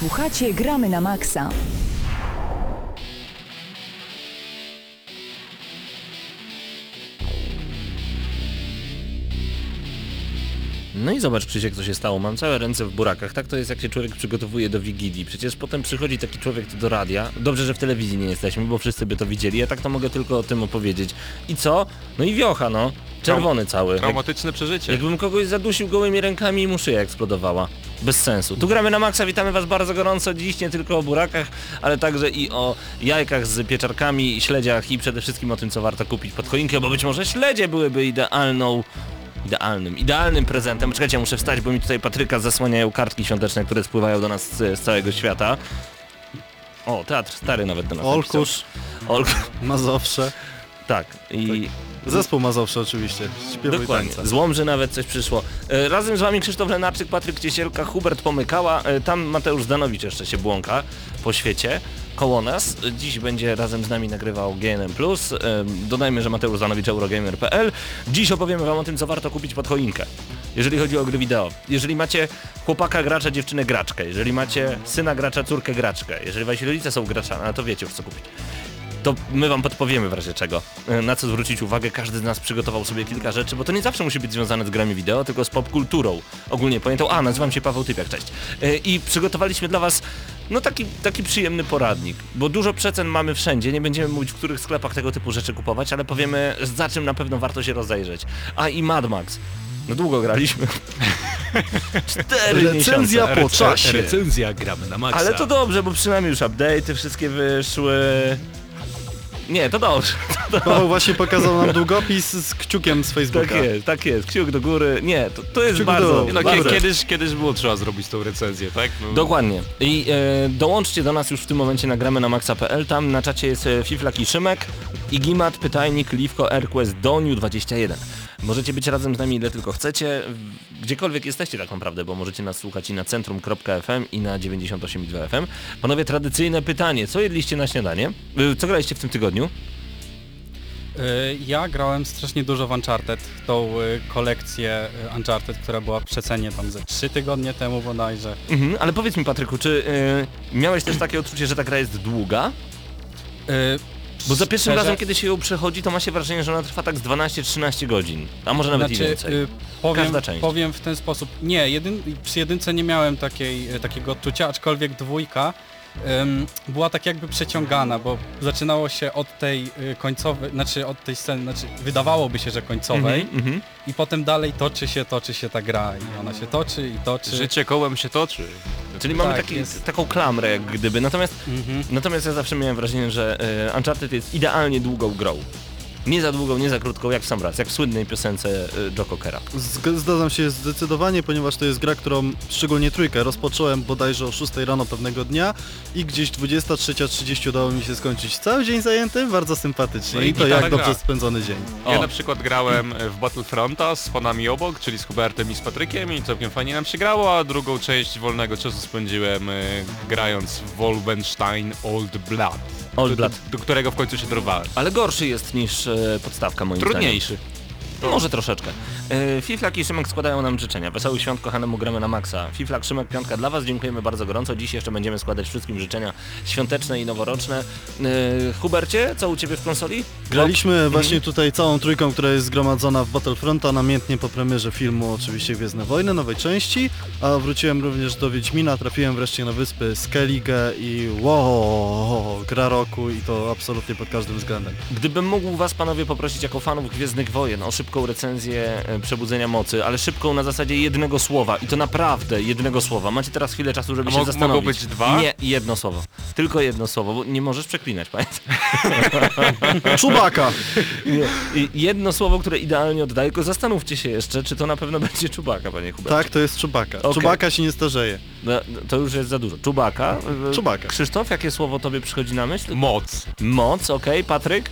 Słuchacie Gramy na Maxa. No i zobacz Krzysiek, co się stało. Mam całe ręce w burakach. Tak to jest, jak się człowiek przygotowuje do Wigilii. Przecież potem przychodzi taki człowiek do radia. Dobrze, że w telewizji nie jesteśmy, bo wszyscy by to widzieli. Ja tak to mogę tylko o tym opowiedzieć. I co? No i wiocha, no. Czerwony cały. Jak, Traumatyczne przeżycie. jakbym kogoś zadusił gołymi rękami i mu szyja eksplodowała. Bez sensu. Tu gramy na maksa, witamy was bardzo gorąco. Dziś nie tylko o burakach, ale także i o jajkach z pieczarkami, śledziach i przede wszystkim o tym, co warto kupić pod choinkę, bo być może śledzie byłyby idealną idealnym, idealnym prezentem. Czekajcie, muszę wstać, bo mi tutaj Patryka zasłaniają kartki świąteczne, które spływają do nas z, z całego świata. O, teatr stary nawet do nas Olkusz. Olkusz. Mazowsze. Tak, i Zespół Mazowsze oczywiście. Śpiewu dokładnie. Z Łomży nawet coś przyszło. E, razem z wami Krzysztof Lenarczyk, Patryk Ciesielka, Hubert Pomykała, e, tam Mateusz Zdanowicz jeszcze się błąka po świecie. Koło nas. Dziś będzie razem z nami nagrywał GNM+. E, dodajmy, że Mateusz Zdanowicz Eurogamer.pl. Dziś opowiemy wam o tym, co warto kupić pod choinkę. Jeżeli chodzi o gry wideo. Jeżeli macie chłopaka gracza, dziewczynę graczkę. Jeżeli macie syna gracza, córkę graczkę. Jeżeli wasi rodzice są graczami, no to wiecie już co kupić to my wam podpowiemy w razie czego. E, Na co zwrócić uwagę, każdy z nas przygotował sobie kilka rzeczy, bo to nie zawsze musi być związane z grami wideo, tylko z popkulturą ogólnie pojętą. A, nazywam się Paweł Typiak, cześć. E, I przygotowaliśmy dla was no taki, taki przyjemny poradnik, bo dużo przecen mamy wszędzie, nie będziemy mówić w których sklepach tego typu rzeczy kupować, ale powiemy za czym na pewno warto się rozejrzeć. A i Mad Max. No długo graliśmy. Cztery Recenzja miesiące. po czasie. Recenzja gramy na maksa. Ale to dobrze, bo przynajmniej już update'y wszystkie wyszły. Nie, to dobrze. Paweł właśnie pokazał nam długopis z kciukiem z Facebooka. Tak jest, tak jest. Kciuk do góry. Nie, to, to jest Kciuk bardzo... no, bardzo... kiedyś, kiedyś było trzeba zrobić tą recenzję, tak? No, Dokładnie. I e, dołączcie do nas już w tym momencie nagramy na maxa.pl. Tam na czacie jest e, Fiflak i Szymek, Igimat, Pytajnik, Liwko, Airquest, Doniu21. Możecie być razem z nami ile tylko chcecie, gdziekolwiek jesteście tak naprawdę, bo możecie nas słuchać i na centrum.fm i na 98.2 FM. Panowie, tradycyjne pytanie. Co jedliście na śniadanie? E, Co graliście w tym tygodniu? Y, Ja grałem strasznie dużo w Uncharted, tą y, kolekcję y, Uncharted, która była w przecenie tam ze 3 tygodnie temu bodajże. Mhm, ale powiedz mi Patryku, czy miałeś też takie odczucie, że ta gra jest długa? Y, Bo za pierwszym razem, kiedy się ją przechodzi, to ma się wrażenie, że ona trwa tak z 12-13 godzin. A może nawet i Znaczy, więcej. y, powiem, Każda część. powiem w ten sposób, nie, jedyn, przy jedynce nie miałem takiej, y, takiego odczucia, aczkolwiek dwójka była tak jakby przeciągana, bo zaczynało się od tej y, końcowej, znaczy od tej sceny, znaczy wydawałoby się, że końcowej Mhm, mhm. i potem dalej toczy się, toczy się ta gra i ona się toczy i toczy. Życie kołem się toczy. Czyli mamy Tak, taki, jest. taką klamrę jak gdyby. Natomiast, Mhm. natomiast ja zawsze miałem wrażenie, że e, Uncharted jest idealnie długą grą. Nie za długą, nie za krótką, jak w sam raz, jak w słynnej piosence e, Joe Cockera. Zg- Zgadzam się zdecydowanie, ponieważ to jest gra, którą, szczególnie trójkę, rozpocząłem bodajże o 6 rano pewnego dnia i gdzieś 23.30 udało mi się skończyć. Cały dzień zajęty, bardzo sympatycznie No i i to jak dobrze gra. spędzony dzień. Ja O. na przykład grałem w Battlefronta z panami obok, czyli z Hubertem i z Patrykiem i całkiem fajnie nam się grało, a drugą część wolnego czasu spędziłem e, grając w Wolfenstein Old Blood. Old do, Blood. Do, do którego w końcu się dorwałem. Ale gorszy jest niż e, podstawka moim Trudniejszy. zdaniem. Może troszeczkę. E, Fiflak i Szymek składają nam życzenia. Wesołych świąt kochanemu gramy na maksa. Fiflak, Szymek, piątka dla was. Dziękujemy bardzo gorąco. Dziś jeszcze będziemy składać wszystkim życzenia świąteczne i noworoczne. E, Hubercie, co u ciebie w konsoli? Graliśmy właśnie tutaj całą trójką, która jest zgromadzona w Battlefronta, namiętnie po premierze filmu oczywiście Gwiezdne Wojny, nowej części, a wróciłem również do Wiedźmina, trafiłem wreszcie na wyspy Skellige i wow, gra roku i to absolutnie pod każdym względem. Gdybym mógł was panowie poprosić jako fanów Gwiezdnych Wojen o szybką recenzję e, Przebudzenia Mocy, ale szybką na zasadzie jednego słowa i to naprawdę jednego słowa. Macie teraz chwilę czasu, żeby A się mo- zastanowić. mogą być dwa? Nie, jedno słowo. Tylko jedno słowo, bo nie możesz przeklinać, pamiętaj. Czubaka! Jedno słowo, które idealnie oddaje, tylko zastanówcie się jeszcze, czy to na pewno będzie czubaka, panie Hubert. Tak, to jest Czubaka. Okej. Czubaka się nie starzeje. No, to już jest za dużo. Czubaka. Czubaka. Krzysztof, jakie słowo tobie przychodzi na myśl? Moc. Moc, okej. Patryk?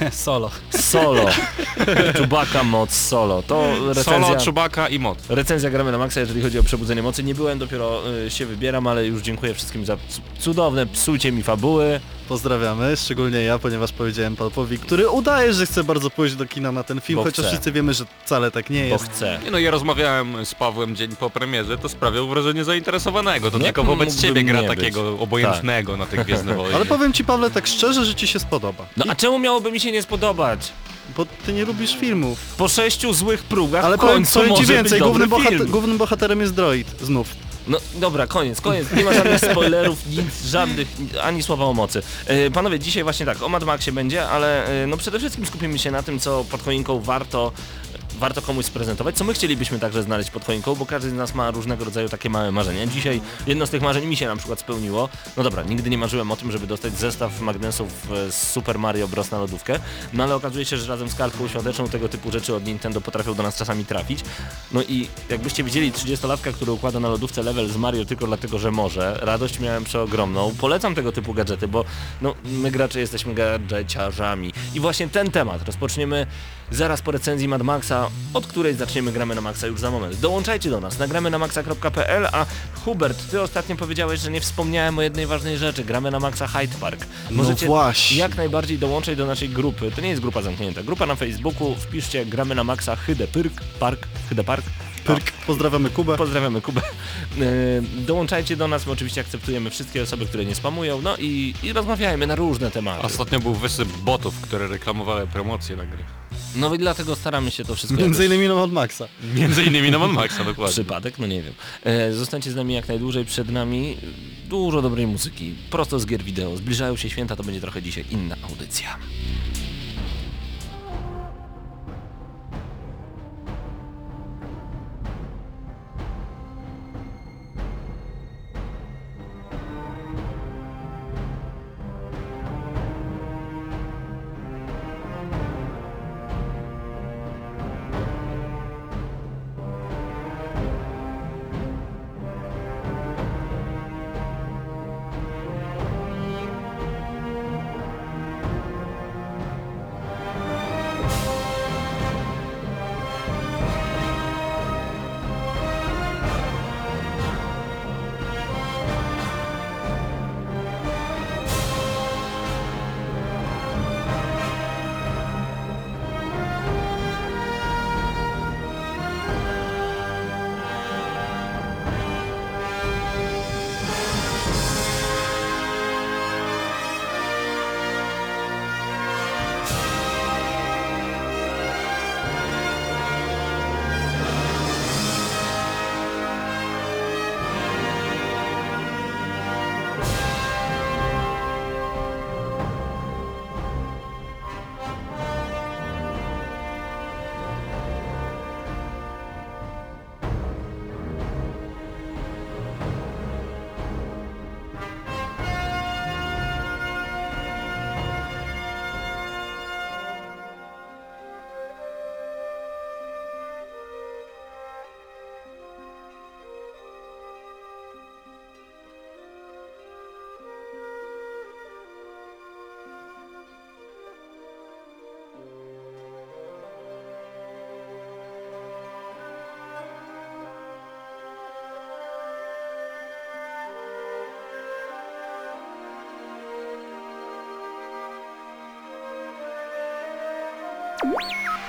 Solo. Solo. Czubaka, moc, solo. To recenzja... Solo, Czubaka i moc. Recenzja gramy na maksa, jeżeli chodzi o przebudzenie mocy. Nie byłem, dopiero y, się wybieram, ale już dziękuję wszystkim za cudowne psucie mi fabuły. Pozdrawiamy, szczególnie ja, ponieważ powiedziałem Palpowi, który udaje, że chce bardzo pójść do kina na ten film, Bo chociaż chce. wszyscy wiemy, że wcale tak nie Bo jest. chcę. Nie no, ja rozmawiałem z Pawłem dzień po premierze, to sprawiał wrażenie zainteresowanego. To Nie tylko wobec mógłbym ciebie gra nie być. takiego obojętnego na tych Gwiezdne Wojny. Ale powiem ci Pawle tak szczerze, że ci się spodoba. No a czemu miałoby mi się nie spodobać? Bo ty nie lubisz filmów. Po sześciu złych próbach Ale w powiem, końcu powiem ci może więcej, być głównym, dobry bohater, film. głównym bohaterem jest droid, znów. No dobra, koniec, koniec. Nie ma żadnych spoilerów, nic, żadnych, ani słowa o mocy. E, panowie, dzisiaj właśnie tak, o Mad Maxie będzie, ale e, no przede wszystkim skupimy się na tym, co pod choinką warto warto komuś sprezentować, co my chcielibyśmy także znaleźć pod choinką, bo każdy z nas ma różnego rodzaju takie małe marzenia. Dzisiaj jedno z tych marzeń mi się na przykład spełniło. No dobra, nigdy nie marzyłem o tym, żeby dostać zestaw magnesów e, z Super Mario Bros. na lodówkę, no ale okazuje się, że razem z kartką świąteczną tego typu rzeczy od Nintendo potrafią do nas czasami trafić. No i jakbyście widzieli 30-latka, który układa na lodówce level z Mario tylko dlatego, że może, radość miałem przeogromną. Polecam tego typu gadżety, bo no, my gracze jesteśmy gadżeciarzami. I właśnie ten temat rozpoczniemy zaraz po recenzji Mad Maxa, od której zaczniemy gramy na Maxa już za moment. Dołączajcie do nas, nagramy na maxa.pl, a Hubert, ty ostatnio powiedziałeś, że nie wspomniałem o jednej ważnej rzeczy, gramy na Maxa Hyde Park. Możecie No właśnie. jak najbardziej dołączyć do naszej grupy. To nie jest grupa zamknięta. Grupa na Facebooku, wpiszcie gramy na Maxa Hyde Pyrk, Park, Hyde Park. Pyrk, pozdrawiamy Kubę. Pozdrawiamy Kubę. Yy, dołączajcie do nas, my oczywiście akceptujemy wszystkie osoby, które nie spamują, no i, i rozmawiajmy na różne tematy. Ostatnio był wysyp botów, które reklamowały promocje na gry. No i dlatego staramy się to wszystko Między jakoś- innymi no od Maxa. Między innymi na Mad Maxa, dokładnie. Przypadek? No nie wiem. E, zostańcie z nami jak najdłużej, przed nami dużo dobrej muzyki, prosto z gier wideo. Zbliżają się święta, to będzie trochę dzisiaj inna audycja.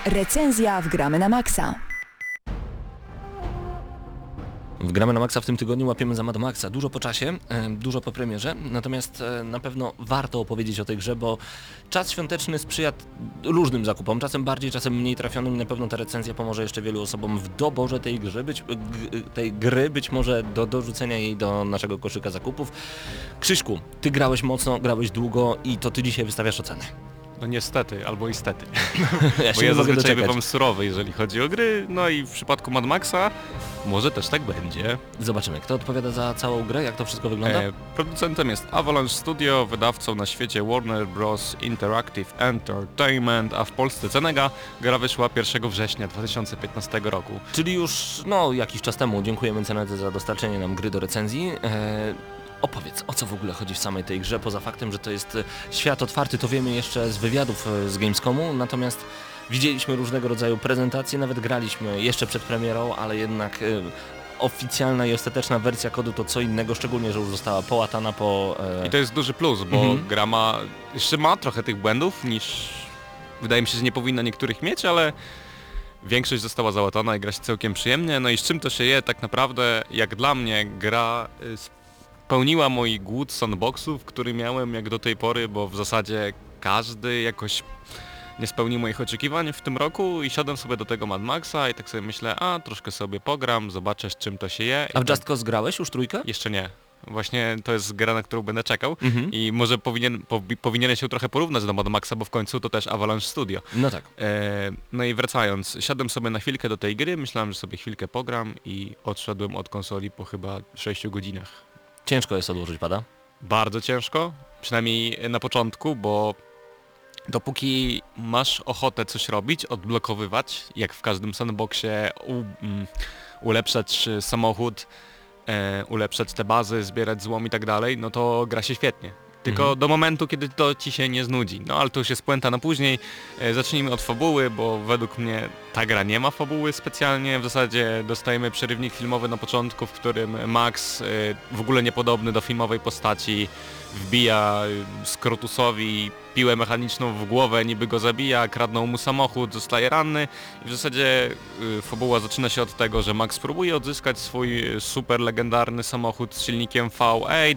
Recenzja w Gramy na Maxa. W Gramy na Maxa w tym tygodniu łapiemy za Mad Maxa. Dużo po czasie, dużo po premierze, natomiast e, na pewno warto opowiedzieć o tej grze, bo czas świąteczny sprzyja różnym zakupom, czasem bardziej, czasem mniej trafionym i na pewno ta recenzja pomoże jeszcze wielu osobom w doborze tej gry, być, tej gry, być może do dorzucenia jej do naszego koszyka zakupów. Krzyśku, ty grałeś mocno, grałeś długo i to ty dzisiaj wystawiasz ocenę. No niestety, albo istety. Ja Bo ja zazwyczaj doczekać. bywam surowy, jeżeli chodzi o gry, no i w przypadku Mad Maxa może też tak będzie. Zobaczymy, kto odpowiada za całą grę, jak to wszystko wygląda? E, producentem jest Avalanche Studio, wydawcą na świecie Warner Bros. Interactive Entertainment, a w Polsce Cenega gra wyszła 1 września 2015 roku. Czyli już no jakiś czas temu dziękujemy Cenedze za dostarczenie nam gry do recenzji. E, opowiedz, o co w ogóle chodzi w samej tej grze, poza faktem, że to jest e, świat otwarty, to wiemy jeszcze z wywiadów e, z Gamescomu, natomiast widzieliśmy różnego rodzaju prezentacje, nawet graliśmy jeszcze przed premierą, ale jednak e, oficjalna i ostateczna wersja kodu to co innego, szczególnie, że już została połatana po... I to jest duży plus, bo Mhm. gra ma, jeszcze ma trochę tych błędów niż wydaje mi się, że nie powinna niektórych mieć, ale większość została załatana i gra się całkiem przyjemnie. No i z czym to się je tak naprawdę, jak dla mnie gra spełniła mój głód sandboxów, który miałem jak do tej pory, bo w zasadzie każdy jakoś nie spełnił moich oczekiwań w tym roku i siadłem sobie do tego Mad Maxa i tak sobie myślę, a troszkę sobie pogram, zobaczę z czym to się je. A w Just Cause grałeś już trójkę? Jeszcze nie. Właśnie to jest gra, na którą będę czekał Mhm. i może powinien, powi- powinienem się trochę porównać do Mad Maxa, bo w końcu to też Avalanche Studio. No tak. E, no i wracając, siadłem sobie na chwilkę do tej gry, myślałem, że sobie chwilkę pogram i odszedłem od konsoli po chyba 6 godzinach. Ciężko jest odłożyć pada. Bardzo ciężko, przynajmniej na początku, bo dopóki masz ochotę coś robić, odblokowywać, jak w każdym sandboxie, u, mm, ulepszać e, samochód, e, ulepszać te bazy, zbierać złom i tak dalej, no to gra się świetnie. Tylko Mhm. do momentu, kiedy to ci się nie znudzi. No ale to już jest puenta na później. E, zacznijmy od fabuły, bo według mnie ta gra nie ma fabuły specjalnie. W zasadzie dostajemy przerywnik filmowy na początku, w którym Max, e, w ogóle niepodobny do filmowej postaci, wbija y, Skrotusowi piłę mechaniczną w głowę, niby go zabija, kradną mu samochód, zostaje ranny. I w zasadzie y, fabuła zaczyna się od tego, że Max próbuje odzyskać swój y, super legendarny samochód z silnikiem V8,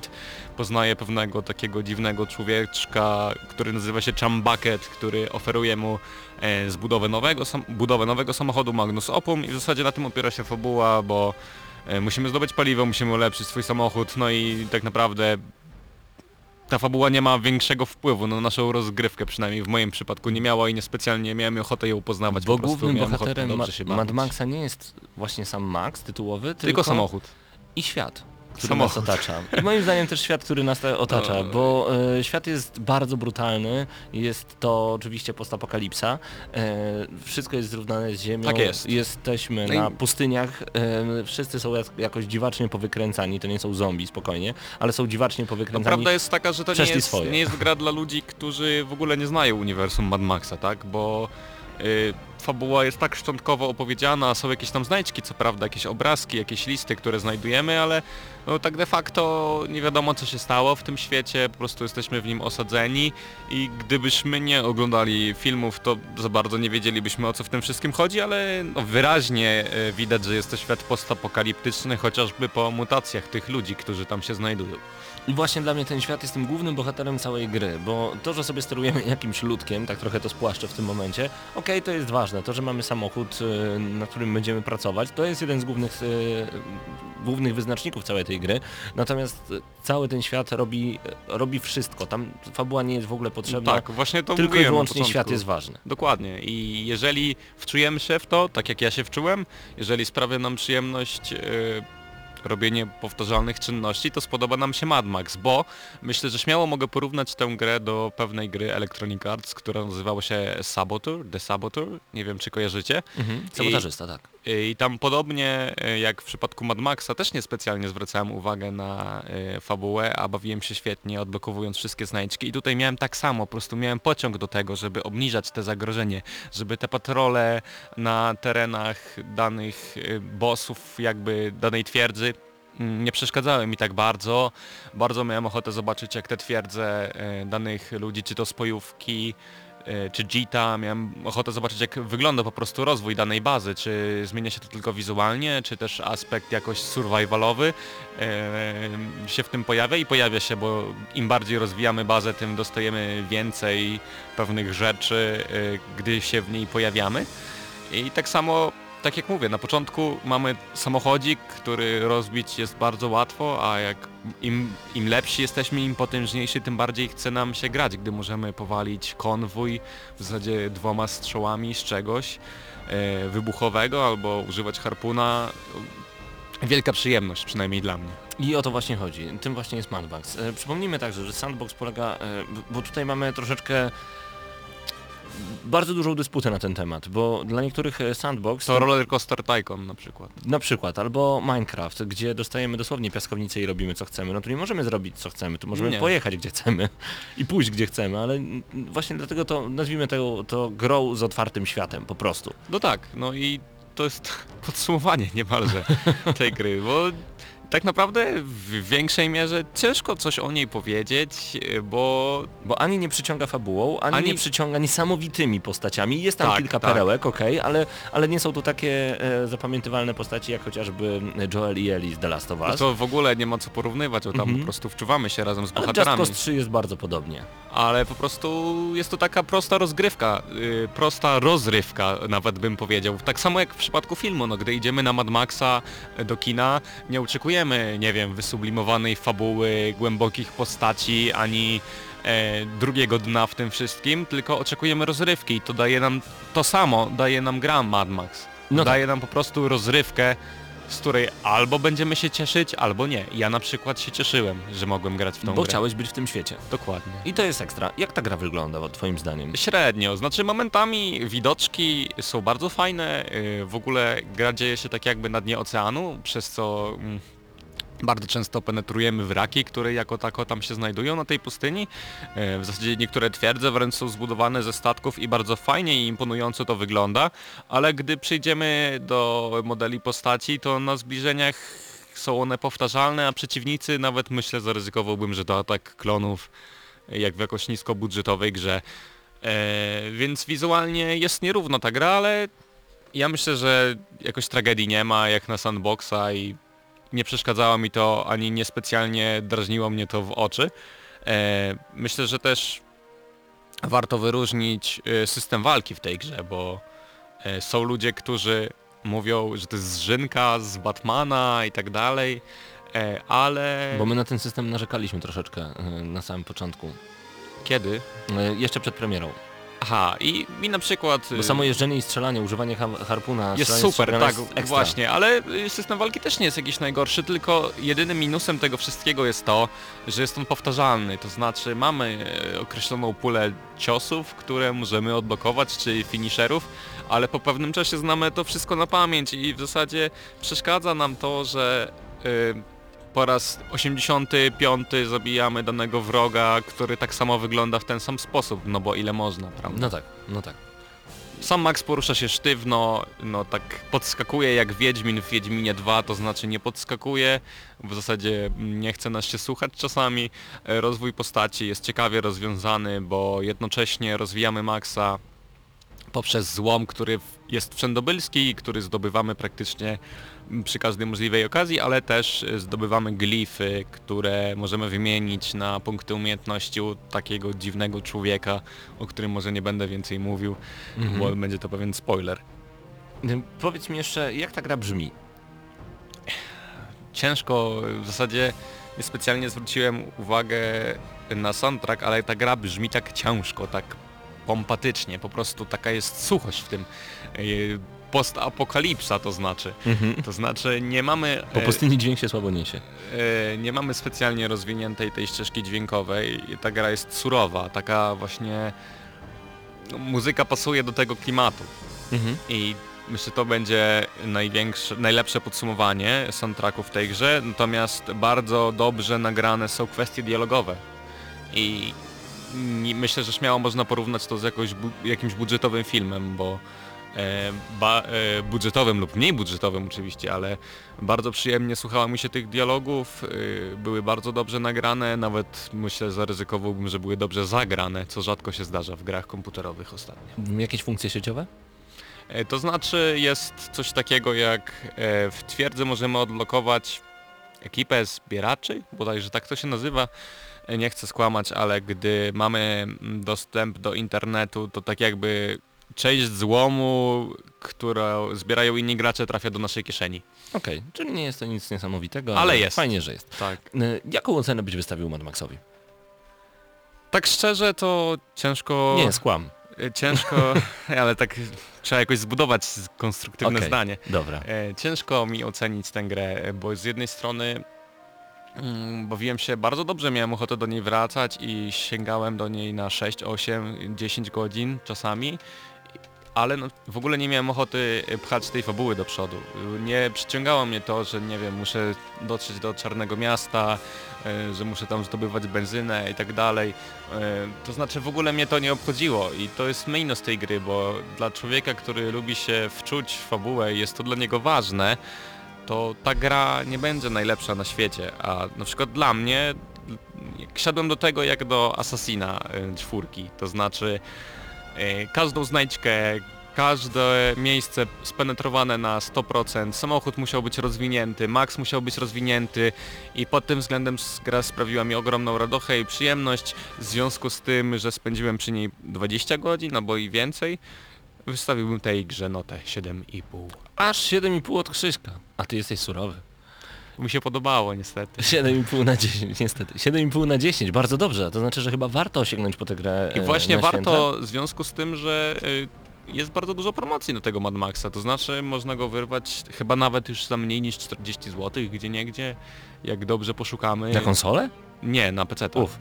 poznaje pewnego takiego dziwnego człowieczka, który nazywa się Chumbucket, który oferuje mu e, zbudowę nowego, budowę nowego samochodu Magnus Opum. I w zasadzie na tym opiera się fabuła, bo e, musimy zdobyć paliwo, musimy ulepszyć swój samochód, no i tak naprawdę ta fabuła nie ma większego wpływu na naszą rozgrywkę, przynajmniej w moim przypadku nie miała i niespecjalnie miałem ochotę ją poznawać. Bo po głównym ochotę bohaterem dobrze Ma Mad. Maxa nie jest właśnie sam Max tytułowy, tylko, Tylko samochód. i świat, który Samochód. nas otacza. I moim zdaniem też świat, który nas ta- otacza, No. bo e, świat jest bardzo brutalny, jest to oczywiście postapokalipsa, e, wszystko jest zrównane z ziemią, Tak jest. jesteśmy No i- na pustyniach, e, wszyscy są jak, jakoś dziwacznie powykręcani, to nie są zombie spokojnie, ale są dziwacznie No, powykręcani. prawda jest taka, że to nie jest, nie jest gra dla ludzi, którzy w ogóle nie znają uniwersum Mad Maxa, tak? Bo y, fabuła jest tak szczątkowo opowiedziana, są jakieś tam znajdźki, co prawda, jakieś obrazki, jakieś listy, które znajdujemy, ale no, tak de facto nie wiadomo co się stało w tym świecie, po prostu jesteśmy w nim osadzeni i gdybyśmy nie oglądali filmów, to za bardzo nie wiedzielibyśmy o co w tym wszystkim chodzi, ale no, wyraźnie y, widać, że jest to świat postapokaliptyczny, chociażby po mutacjach tych ludzi, którzy tam się znajdują. I właśnie dla mnie ten świat jest tym głównym bohaterem całej gry, bo to, że sobie sterujemy jakimś ludkiem, tak trochę to spłaszczę w tym momencie, okej, to jest ważne. To, że mamy samochód, y, na którym będziemy pracować, to jest jeden z głównych, y, głównych wyznaczników całej tej gry. Natomiast y, cały ten świat robi, robi wszystko. Tam fabuła nie jest w ogóle potrzebna. Tak, właśnie to tylko i wyłącznie świat jest ważny. Dokładnie i jeżeli wczujemy się w to, tak jak ja się wczułem, jeżeli sprawia nam przyjemność e, robienie powtarzalnych czynności, to spodoba nam się Mad Max, bo myślę, że śmiało mogę porównać tę grę do pewnej gry Electronic Arts, która nazywała się Saboteur, The Saboteur, nie wiem czy kojarzycie. Mhm. Sabotażysta, tak. I tam podobnie e, jak w przypadku Mad Maxa też niespecjalnie zwracałem uwagę na e, fabułę, a bawiłem się świetnie odblokowując wszystkie znajdźki i tutaj miałem tak samo, po prostu miałem pociąg do tego, żeby obniżać te zagrożenie, żeby te patrole na terenach danych bossów jakby danej twierdzy mm, nie przeszkadzały mi tak bardzo. Bardzo miałem ochotę zobaczyć jak te twierdze danych ludzi, czy to spojówki, czy Jita, miałem ochotę zobaczyć jak wygląda po prostu rozwój danej bazy, czy zmienia się to tylko wizualnie, czy też aspekt jakoś survivalowy e, się w tym pojawia i pojawia się, bo im bardziej rozwijamy bazę, tym dostajemy więcej pewnych rzeczy, e, gdy się w niej pojawiamy. I tak samo, tak jak mówię, na początku mamy samochodzik, który rozbić jest bardzo łatwo, a jak im, im lepsi jesteśmy, im potężniejszy, tym bardziej chce nam się grać, gdy możemy powalić konwój w zasadzie dwoma strzałami z czegoś e, wybuchowego albo używać harpuna. Wielka przyjemność, przynajmniej dla mnie. I o to właśnie chodzi. Tym właśnie jest Sandbox. E, przypomnijmy także, że Sandbox polega, e, bo tutaj mamy troszeczkę bardzo dużą dysputę na ten temat, bo dla niektórych e, Sandbox To Roller Coaster Tycoon na przykład. na przykład, albo Minecraft, gdzie dostajemy dosłownie piaskownicę i robimy co chcemy, no tu nie możemy zrobić co chcemy, tu możemy Nie. pojechać gdzie chcemy i pójść gdzie chcemy, ale właśnie dlatego to nazwijmy to, to grą z otwartym światem, po prostu. No tak, no i to jest podsumowanie niemalże tej gry, bo tak naprawdę w większej mierze ciężko coś o niej powiedzieć, bo Bo ani nie przyciąga fabułą, ani, Ani- nie przyciąga niesamowitymi postaciami. Jest tam Tak, kilka tak. perełek, okej, ale, ale nie są to takie e, zapamiętywalne postaci jak chociażby Joel i Ellie z The Last of no Us. to w ogóle nie ma co porównywać, bo tam Mhm. po prostu wczuwamy się razem z Ale Just bohaterami. Cause 3 jest bardzo podobnie. ale po prostu jest to taka prosta rozgrywka, yy, prosta rozrywka nawet bym powiedział. Tak samo jak w przypadku filmu, no gdy idziemy na Mad Maxa e, do kina, nie oczekujemy, nie wiem, wysublimowanej fabuły, głębokich postaci, ani e, drugiego dna w tym wszystkim, tylko oczekujemy rozrywki i to daje nam, to samo daje nam gra Mad Max. No daje nam po prostu rozrywkę, z której albo będziemy się cieszyć, albo nie. Ja na przykład się cieszyłem, że mogłem grać w tą Bo grę. chciałeś być w tym świecie. Dokładnie. I to jest ekstra. Jak ta gra wygląda twoim zdaniem? Średnio, znaczy momentami widoczki są bardzo fajne, yy, w ogóle gra dzieje się tak jakby na dnie oceanu, przez co mm, bardzo często penetrujemy wraki, które jako tako tam się znajdują na tej pustyni. Yy, W zasadzie niektóre twierdze wręcz są zbudowane ze statków i bardzo fajnie i imponująco to wygląda, ale gdy przyjdziemy do modeli postaci, to na zbliżeniach są one powtarzalne, a przeciwnicy nawet myślę zaryzykowałbym, że to atak klonów jak w jakoś niskobudżetowej grze. E, więc wizualnie jest nierówno ta gra, ale ja myślę, że jakoś tragedii nie ma jak na sandboxa i nie przeszkadzało mi to, ani niespecjalnie drażniło mnie to w oczy. E, myślę, że też warto wyróżnić e, system walki w tej grze, bo e, są ludzie, którzy mówią, że to jest zżynka z Batmana i tak dalej, ale... Bo my na ten system narzekaliśmy troszeczkę na samym początku. Kiedy? Jeszcze przed premierą. Aha, i mi na przykład... Bo samo jeżdżenie i strzelanie, używanie ha harpuna, Jest super, tak, jest właśnie, ale y, system walki też nie jest jakiś najgorszy, tylko jedynym minusem tego wszystkiego jest to, że jest on powtarzalny, to znaczy mamy e, określoną pulę ciosów, które możemy odblokować, czy finisherów, ale po pewnym czasie znamy to wszystko na pamięć i w zasadzie przeszkadza nam to, że y, po raz 85 zabijamy danego wroga, który tak samo wygląda w ten sam sposób, no bo ile można, prawda? No tak, no tak. Sam Max porusza się sztywno, no tak podskakuje jak Wiedźmin w Wiedźminie 2, to znaczy nie podskakuje, w zasadzie nie chce nas się słuchać czasami. Rozwój postaci jest ciekawie rozwiązany, bo jednocześnie rozwijamy Maxa poprzez złom, który jest wszędobylski i który zdobywamy praktycznie przy każdej możliwej okazji, ale też zdobywamy glify, które możemy wymienić na punkty umiejętności u takiego dziwnego człowieka, o którym może nie będę więcej mówił, Mhm. bo będzie to pewien spoiler. Powiedz mi jeszcze, jak ta gra brzmi? Ciężko, w zasadzie niespecjalnie zwróciłem uwagę na soundtrack, ale ta gra brzmi tak ciężko, tak pompatycznie, po prostu taka jest suchość w tym. Postapokalipsa to znaczy. To znaczy nie mamy... Po e, pustyni dźwięk się słabo niesie. E, nie mamy specjalnie rozwiniętej tej ścieżki dźwiękowej. Ta gra jest surowa, taka właśnie... No, muzyka pasuje do tego klimatu. Mhm. I myślę, to będzie największe, najlepsze podsumowanie soundtracku w tej grze, natomiast bardzo dobrze nagrane są kwestie dialogowe. I myślę, że śmiało można porównać to z jakoś jakimś budżetowym filmem, bo ba, e, budżetowym lub mniej budżetowym oczywiście, ale bardzo przyjemnie słuchało mi się tych dialogów, e, były bardzo dobrze nagrane, nawet myślę zaryzykowałbym, że były dobrze zagrane, co rzadko się zdarza w grach komputerowych ostatnio. Jakieś funkcje sieciowe? E, To znaczy jest coś takiego jak e, w twierdzy możemy odblokować ekipę zbieraczy, bodajże tak to się nazywa. E, Nie chcę skłamać, ale gdy mamy mm, dostęp do internetu, to tak jakby część złomu, którą zbierają inni gracze trafia do naszej kieszeni. Okej, czyli nie jest to nic niesamowitego, Ale jest. Fajnie, że jest. Tak. Jaką ocenę byś wystawił Mad Maxowi? Tak szczerze to ciężko... Nie, skłam. e, Ciężko, ale tak trzeba jakoś zbudować konstruktywne Okej. zdanie. Dobra. E, ciężko mi ocenić tę grę, e, bo z jednej strony mm, bawiłem się bardzo dobrze, miałem ochotę do niej wracać i sięgałem do niej na 6, 8, 10 godzin czasami, ale no, w ogóle nie miałem ochoty y, pchać tej fabuły do przodu. Nie przyciągało mnie to, że nie wiem, muszę dotrzeć do Czarnego Miasta, y, że muszę tam zdobywać benzynę i tak dalej. Y, To znaczy w ogóle mnie to nie obchodziło i to jest minus tej gry, bo dla człowieka, który lubi się wczuć w fabułę jest to dla niego ważne, to ta gra nie będzie najlepsza na świecie, a na przykład dla mnie siadłem do tego jak do Assassina czwórki, to znaczy każdą znajdźkę, każde miejsce spenetrowane na 100%, samochód musiał być rozwinięty, max musiał być rozwinięty i pod tym względem gra sprawiła mi ogromną radochę i przyjemność w związku z tym, że spędziłem przy niej 20 godzin albo i więcej, wystawiłbym tej grze notę 7,5. Aż 7,5 od Krzyśka. A ty jesteś surowy. Mi się podobało niestety. 7,5 na 10, niestety. 7,5 na 10, bardzo dobrze. To znaczy, że chyba warto sięgnąć po tę grę I e, właśnie na warto w związku z tym, że y, jest bardzo dużo promocji do tego Mad Maxa, to znaczy można go wyrwać chyba nawet już za mniej niż 40 zł, gdzie niegdzie, jak dobrze poszukamy. Na konsolę? Nie, na PC. Uf.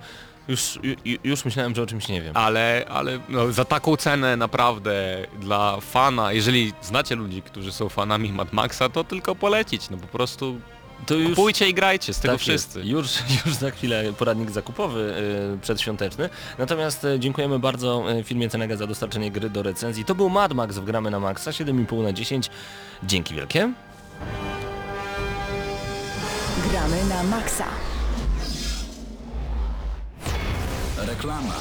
Już, ju, już myślałem, że o czymś nie wiem. Ale, ale no, za taką cenę naprawdę dla fana, jeżeli znacie ludzi, którzy są fanami Mad Maxa, to tylko polecić, no po prostu To już... kupujcie i grajcie, z tego tak wszyscy. Jest. Już, już za chwilę poradnik zakupowy y, przedświąteczny. Natomiast y, dziękujemy bardzo y, firmie Cenega za dostarczenie gry do recenzji. To był Mad Max w Gramy na Maxa, 7,5 na 10. Dzięki wielkie. Gramy na maksa. Reklama.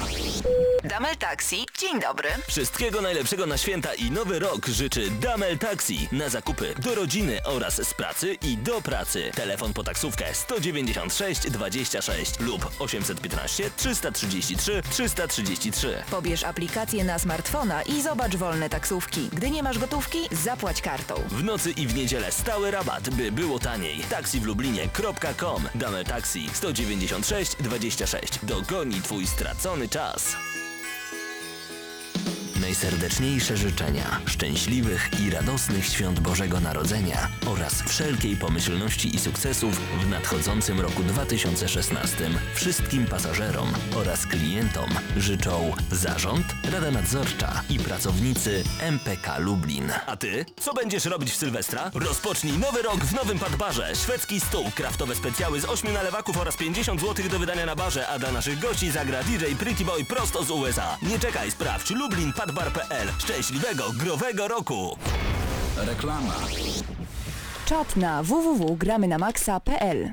Damel Taxi, dzień dobry. Wszystkiego najlepszego na święta i nowy rok życzy Damel Taxi. Na zakupy do rodziny oraz z pracy i do pracy. Telefon po taksówkę 196 26 lub 815 333 333. Pobierz aplikację na smartfona i zobacz wolne taksówki. Gdy nie masz gotówki, zapłać kartą. W nocy i w niedzielę stały rabat, by było taniej. Taksi w Lublinie.com. Damel Taxi 196 26. Dogoni twój stracony czas. Najserdeczniejsze życzenia, szczęśliwych i radosnych świąt Bożego Narodzenia oraz wszelkiej pomyślności i sukcesów w nadchodzącym roku 2016 wszystkim pasażerom oraz klientom życzą Zarząd, Rada Nadzorcza i pracownicy MPK Lublin. A ty? Co będziesz robić w Sylwestra? Rozpocznij nowy rok w nowym Padbarze. Szwedzki stół, kraftowe specjały z 8 nalewaków oraz 50 zł do wydania na barze, a dla naszych gości zagra DJ Pretty Boy prosto z USA. Nie czekaj, sprawdź lublin.padbar.pl. Szczęśliwego, growego roku! Reklama. Czat na www.gramynamaxa.pl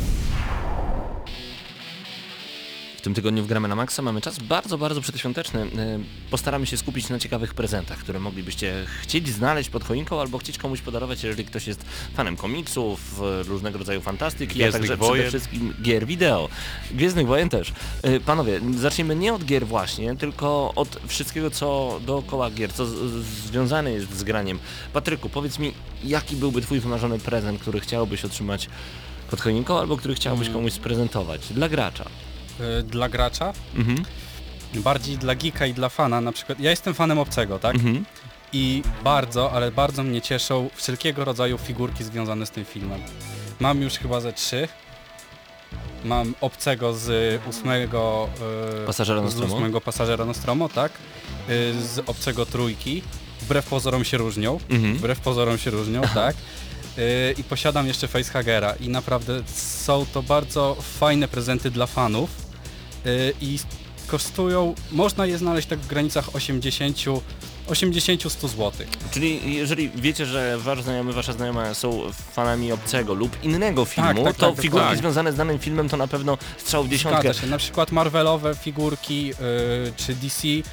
W tym tygodniu w Gramy na Maxa mamy czas bardzo, bardzo przedświąteczny. E, Postaramy się skupić na ciekawych prezentach, które moglibyście chcieć znaleźć pod choinką albo chcieć komuś podarować, jeżeli ktoś jest fanem komiksów, e, różnego rodzaju fantastyki, a Gwiezdnych także Wojen. przede wszystkim gier wideo. Gwiezdnych Wojen też. E, Panowie, zaczniemy nie od gier właśnie, tylko od wszystkiego, co dookoła gier, co związane jest z graniem. Patryku, powiedz mi, jaki byłby twój wymarzony prezent, który chciałbyś otrzymać pod choinką, albo który chciałbyś Mm. komuś sprezentować dla gracza? Y, Dla gracza, Mhm. bardziej dla geeka i dla fana, na przykład ja jestem fanem obcego, tak? Mhm. I bardzo, ale bardzo mnie cieszą wszelkiego rodzaju figurki związane z tym filmem. Mam już chyba ze trzy. Mam obcego z ósmego... y, Pasażera z Nostromo? ósmego pasażera Nostromo, tak? Y, z obcego trójki. Wbrew pozorom się różnią. Mhm. Wbrew pozorom się różnią, tak? I posiadam jeszcze Facehagera i naprawdę są to bardzo fajne prezenty dla fanów i kosztują, można je znaleźć tak w granicach 80 80-100 zł. Czyli jeżeli wiecie, że wasz znajomy, wasza znajoma są fanami obcego lub innego filmu, tak, tak, to dokładnie. figurki związane z danym filmem to na pewno strzał w dziesiątkę. Zgadza się. Na przykład Marvelowe figurki y, czy DC y,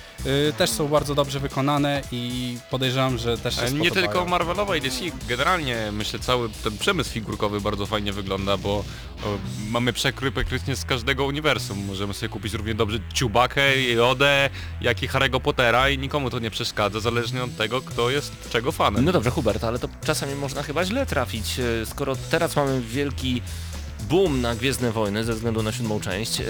też są bardzo dobrze wykonane i podejrzewam, że też się Nie spodobają. tylko Marvelowa i DC, generalnie myślę cały ten przemysł figurkowy bardzo fajnie wygląda, bo mamy przekrój praktycznie z każdego uniwersum. Możemy sobie kupić równie dobrze Chewbackę, Jodę, jak i Harry'ego Pottera i nikomu to nie przeszkadza, zależnie od tego, kto jest czego fanem. No dobrze, Hubert, ale to czasami można chyba źle trafić, e, skoro teraz mamy wielki boom na Gwiezdne Wojny ze względu na siódmą część. em,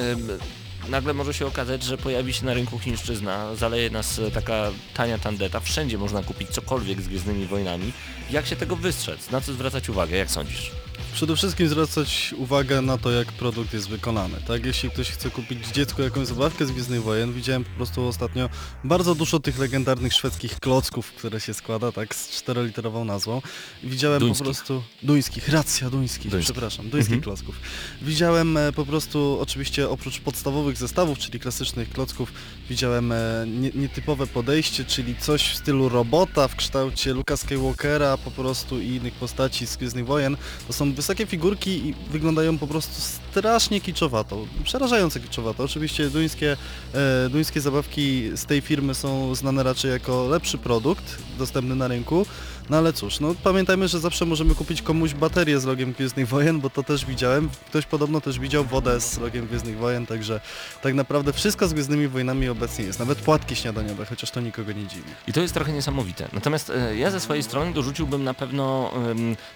Nagle może się okazać, że pojawi się na rynku chińszczyzna, zaleje nas e, taka tania tandeta, wszędzie można kupić cokolwiek z Gwiezdnymi Wojnami. Jak się tego wystrzec? Na co zwracać uwagę? Jak sądzisz? Przede wszystkim zwracać uwagę na to, jak produkt jest wykonany. Tak, jeśli ktoś chce kupić dziecku jakąś zabawkę z Gwiezdnych Wojen, widziałem po prostu ostatnio bardzo dużo tych legendarnych szwedzkich klocków, które się składa, tak, z czteroliterową nazwą. Widziałem Duńskich. po prostu... Duńskich, racja, duńskich, Duńskich. przepraszam, duńskich Mhm. klocków. Widziałem e, po prostu, oczywiście oprócz podstawowych zestawów, czyli klasycznych klocków, widziałem e, nie, nietypowe podejście, czyli coś w stylu robota w kształcie Luka Skywalkera po prostu i innych postaci z Gwiezdnych Wojen. To są wysokie figurki wyglądają po prostu strasznie kiczowato, przerażająco kiczowato. Oczywiście duńskie, e, duńskie zabawki z tej firmy są znane raczej jako lepszy produkt dostępny na rynku, no ale cóż, no pamiętajmy, że zawsze możemy kupić komuś baterię z logiem Gwiezdnych Wojen, bo to też widziałem. Ktoś podobno też widział wodę z logiem Gwiezdnych Wojen, także tak naprawdę wszystko z Gwiezdnymi Wojnami obecnie jest. Nawet płatki śniadaniowe, chociaż to nikogo nie dziwi. I to jest trochę niesamowite. Natomiast e, ja ze swojej strony dorzuciłbym na pewno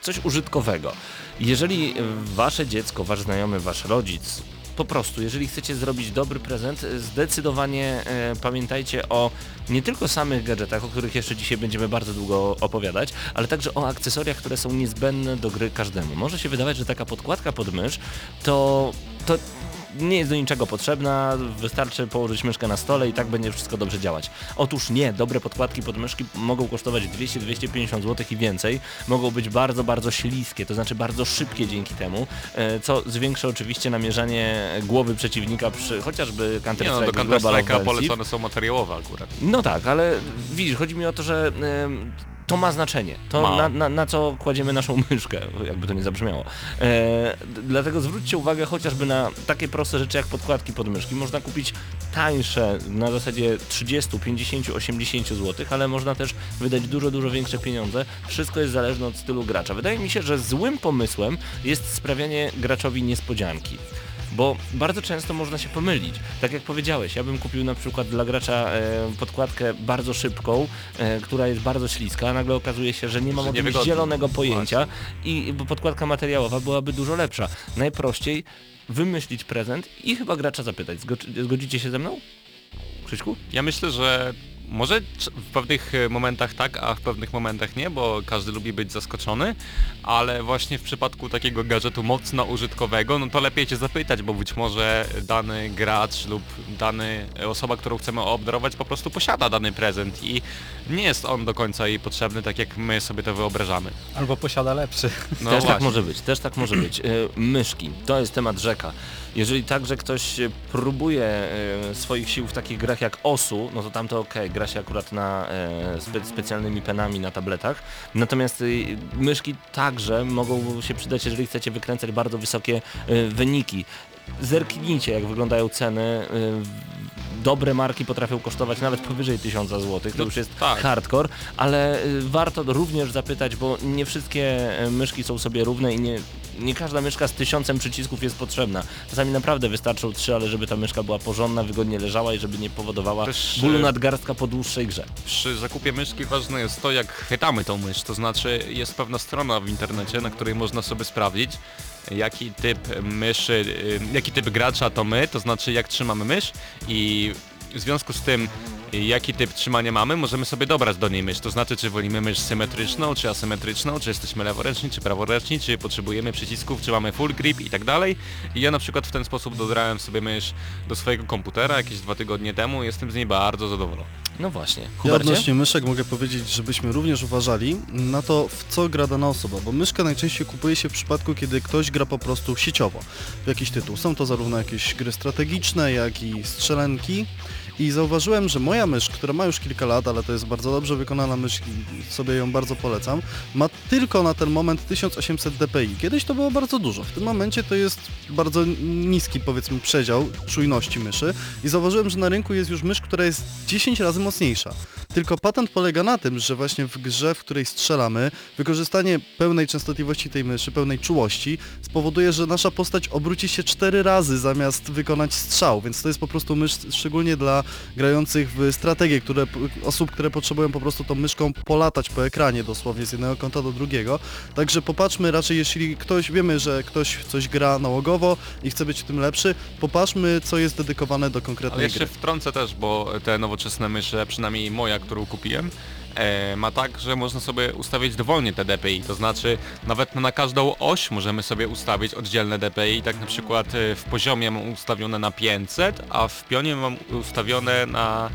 coś użytkowego. Jeżeli e, wasze dziecko, wasz znajomy, wasz rodzic, po prostu, jeżeli chcecie zrobić dobry prezent, zdecydowanie e, pamiętajcie o nie tylko samych gadżetach, o których jeszcze dzisiaj będziemy bardzo długo opowiadać, ale także o akcesoriach, które są niezbędne do gry każdemu. Może się wydawać, że taka podkładka pod mysz to, to nie jest do niczego potrzebna, wystarczy położyć myszkę na stole i tak będzie wszystko dobrze działać. Otóż nie, dobre podkładki pod myszki mogą kosztować 200-250 zł i więcej, mogą być bardzo, bardzo śliskie, to znaczy bardzo szybkie dzięki temu, e, co zwiększy oczywiście namierzanie głowy przeciwnika przy chociażby Nie no, do Offensive. polecone są materiałowe akurat. No tak, ale widzisz, chodzi mi o to, że to ma znaczenie. To Ma. na, na, na co kładziemy naszą myszkę, jakby to nie zabrzmiało. E, dlatego zwróćcie uwagę chociażby na takie proste rzeczy jak podkładki pod myszki. Można kupić tańsze na zasadzie 30, 50, 80 zł, ale można też wydać dużo, dużo większe pieniądze. Wszystko jest zależne od stylu gracza. Wydaje mi się, że złym pomysłem jest sprawianie graczowi niespodzianki. Bo bardzo często można się pomylić. Tak jak powiedziałeś, ja bym kupił na przykład dla gracza e, podkładkę bardzo szybką, e, która jest bardzo śliska, a nagle okazuje się, że nie mam o tym zielonego pojęcia i bo podkładka materiałowa byłaby dużo lepsza. Najprościej wymyślić prezent i chyba gracza zapytać. Zgo- Zgodzicie się ze mną? Krzyśku? Ja myślę, że może w pewnych e, momentach tak, a w pewnych momentach nie, bo każdy lubi być zaskoczony, ale właśnie w przypadku takiego gadżetu mocno użytkowego, no to lepiej cię zapytać, bo być może dany gracz lub dany e, osoba, którą chcemy obdarować po prostu posiada dany prezent i nie jest on do końca jej potrzebny, tak jak my sobie to wyobrażamy. Albo posiada lepszy. No też tak właśnie. może być, też tak może być. E, myszki, to jest temat rzeka. Jeżeli także ktoś e, próbuje e, swoich sił w takich grach jak OSU, no to tam to jak gra się akurat na e, spe, specjalnymi penami na tabletach. Natomiast myszki także mogą się przydać, jeżeli chcecie wykręcać bardzo wysokie wyniki. Zerknijcie jak wyglądają ceny. Dobre marki potrafią kosztować nawet powyżej 1000 zł, to No już jest tak. hardcore, ale y, warto również zapytać, bo nie wszystkie y, myszki są sobie równe i nie, nie każda myszka z tysiącem przycisków jest potrzebna. Czasami naprawdę wystarczą trzy, ale żeby ta myszka była porządna, wygodnie leżała i żeby nie powodowała Też, bólu y, nadgarstka po dłuższej grze. Przy zakupie myszki ważne jest to, jak chwytamy tą mysz, to znaczy jest pewna strona w internecie, na której można sobie sprawdzić, jaki typ myszy, y, jaki typ gracza to my, to znaczy jak trzymamy mysz i w związku z tym y, jaki typ trzymania mamy, możemy sobie dobrać do niej mysz, to znaczy czy wolimy mysz symetryczną, czy asymetryczną, czy jesteśmy leworęczni, czy praworęczni, czy potrzebujemy przycisków, czy mamy full grip i tak dalej. I ja na przykład w ten sposób dobrałem sobie mysz do swojego komputera jakieś dwa tygodnie temu, jestem z niej bardzo zadowolony. No właśnie. Ja Hubercie? odnośnie myszek mogę powiedzieć, żebyśmy również uważali na to, w co gra dana osoba, bo myszka najczęściej kupuje się w przypadku, kiedy ktoś gra po prostu sieciowo w jakiś tytuł. Są to zarówno jakieś gry strategiczne, jak i strzelanki. I zauważyłem, że moja mysz, która ma już kilka lat, ale to jest bardzo dobrze wykonana mysz i sobie ją bardzo polecam, ma tylko na ten moment 1800 dpi. Kiedyś to było bardzo dużo. W tym momencie to jest bardzo niski, powiedzmy, przedział czujności myszy i zauważyłem, że na rynku jest już mysz, która jest 10 razy mocniejsza. Tylko patent polega na tym, że właśnie w grze, w której strzelamy, wykorzystanie pełnej częstotliwości tej myszy, pełnej czułości spowoduje, że nasza postać obróci się 4 razy zamiast wykonać strzał, więc to jest po prostu mysz szczególnie dla grających w strategię, które, osób, które potrzebują po prostu tą myszką polatać po ekranie dosłownie z jednego kąta do drugiego. Także popatrzmy raczej, jeśli ktoś, wiemy, że ktoś coś gra nałogowo i chce być w tym lepszy, popatrzmy, co jest dedykowane do Ale konkretnej jeszcze gry. wtrącę też, bo te nowoczesne mysze, przynajmniej moja, którą kupiłem, e, ma tak, że można sobie ustawić dowolnie te DPI, to znaczy nawet na każdą oś możemy sobie ustawić oddzielne DPI, tak na przykład e, w poziomie mam ustawione na 500, a w pionie mam ustawione na...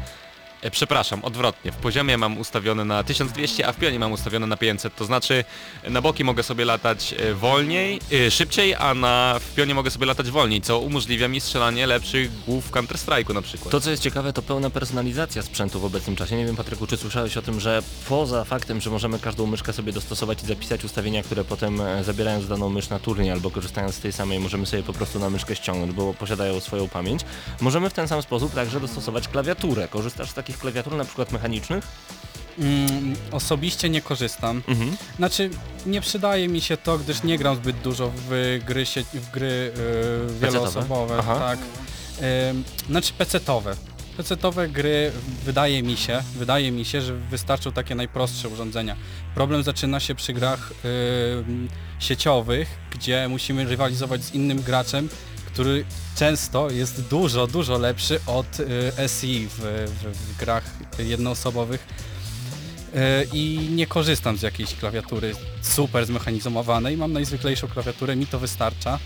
E, przepraszam, odwrotnie, w poziomie mam ustawione na 1200, a w pionie mam ustawione na 500, to znaczy e, na boki mogę sobie latać e, wolniej, szybciej, a na w pionie mogę sobie latać wolniej, co umożliwia mi strzelanie lepszych głów w Counter Strike'u na przykład. To co jest ciekawe to pełna personalizacja sprzętu w obecnym czasie. Nie wiem Patryku, czy słyszałeś o tym, że poza faktem, że możemy każdą myszkę sobie dostosować i zapisać ustawienia, które potem zabierając daną mysz na turniej albo korzystając z tej samej możemy sobie po prostu na myszkę ściągnąć, bo posiadają swoją pamięć. Możemy w ten sam sposób także dostosować klawiaturę. Korzystasz z takich klawiatur na przykład mechanicznych? Mm, osobiście nie korzystam. Mhm. Znaczy, nie przydaje mi się to, gdyż nie gram zbyt dużo w gry, sie- w gry yy, wieloosobowe. Aha. Tak. Ym, znaczy pecetowe. Pecetowe gry wydaje mi się, wydaje mi się, że wystarczą takie najprostsze urządzenia. Problem zaczyna się przy grach ym, sieciowych, gdzie musimy rywalizować z innym graczem, który często jest dużo, dużo lepszy od y, SI w, w, w grach jednoosobowych. E, i nie korzystam z jakiejś klawiatury super zmechanizowanej, mam najzwyklejszą klawiaturę, mi to wystarcza,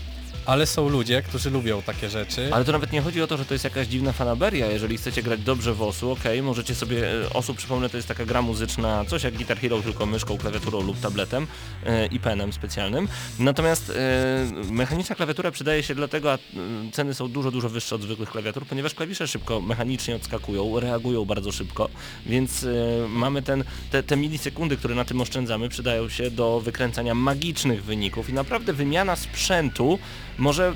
ale są ludzie, którzy lubią takie rzeczy. Ale to nawet nie chodzi o to, że to jest jakaś dziwna fanaberia. Jeżeli chcecie grać dobrze w osu, okej, możecie sobie, e, osu przypomnę, to jest taka gra muzyczna, coś jak Guitar Hero, tylko myszką, klawiaturą lub tabletem e, i penem specjalnym. Natomiast e, mechaniczna klawiatura przydaje się dlatego, a ceny są dużo, dużo wyższe od zwykłych klawiatur, ponieważ klawisze szybko, mechanicznie odskakują, reagują bardzo szybko, więc e, mamy ten, te, te milisekundy, które na tym oszczędzamy, przydają się do wykręcania magicznych wyników i naprawdę wymiana sprzętu może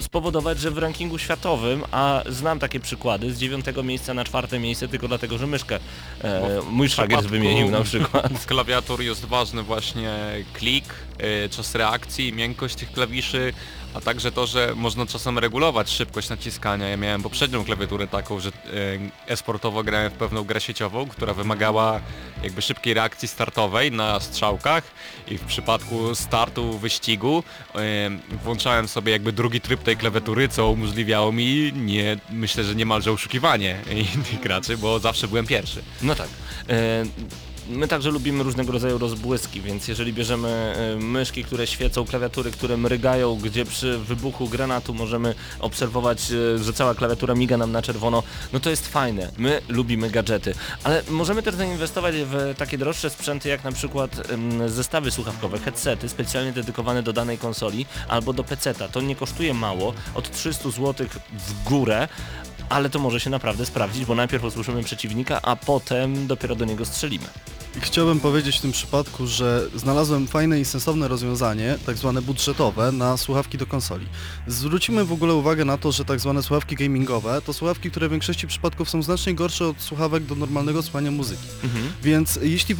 spowodować, że w rankingu światowym, a znam takie przykłady, z dziewiątego miejsca na czwarte miejsce tylko dlatego, że myszkę e, w mój szwagier wymienił na przykład. Klawiatur jest ważny właśnie klik, y, czas reakcji, miękkość tych klawiszy, a także to, że można czasem regulować szybkość naciskania. Ja miałem poprzednią klawiaturę taką, że y, esportowo grałem w pewną grę sieciową, która wymagała jakby szybkiej reakcji startowej na strzałkach i w przypadku startu wyścigu y, włączałem sobie jakby drugi tryb tej klawiatury, co umożliwiało mi nie, myślę, że niemalże oszukiwanie innych graczy, bo zawsze byłem pierwszy. No tak. E, My także lubimy różnego rodzaju rozbłyski, więc jeżeli bierzemy e, myszki, które świecą, klawiatury, które mrygają, gdzie przy wybuchu granatu możemy obserwować, e, że cała klawiatura miga nam na czerwono, no to jest fajne. My lubimy gadżety, ale możemy też zainwestować w takie droższe sprzęty, jak na przykład zestawy słuchawkowe, headsety specjalnie dedykowane do danej konsoli albo do peceta. To nie kosztuje mało, od 300 zł w górę, ale to może się naprawdę sprawdzić, bo najpierw usłyszymy przeciwnika, a potem dopiero do niego strzelimy. Chciałbym powiedzieć w tym przypadku, że znalazłem fajne i sensowne rozwiązanie, tak zwane budżetowe, na słuchawki do konsoli. Zwrócimy w ogóle uwagę na to, że tak zwane słuchawki gamingowe to słuchawki, które w większości przypadków są znacznie gorsze od słuchawek do normalnego słuchania muzyki. Więc jeśli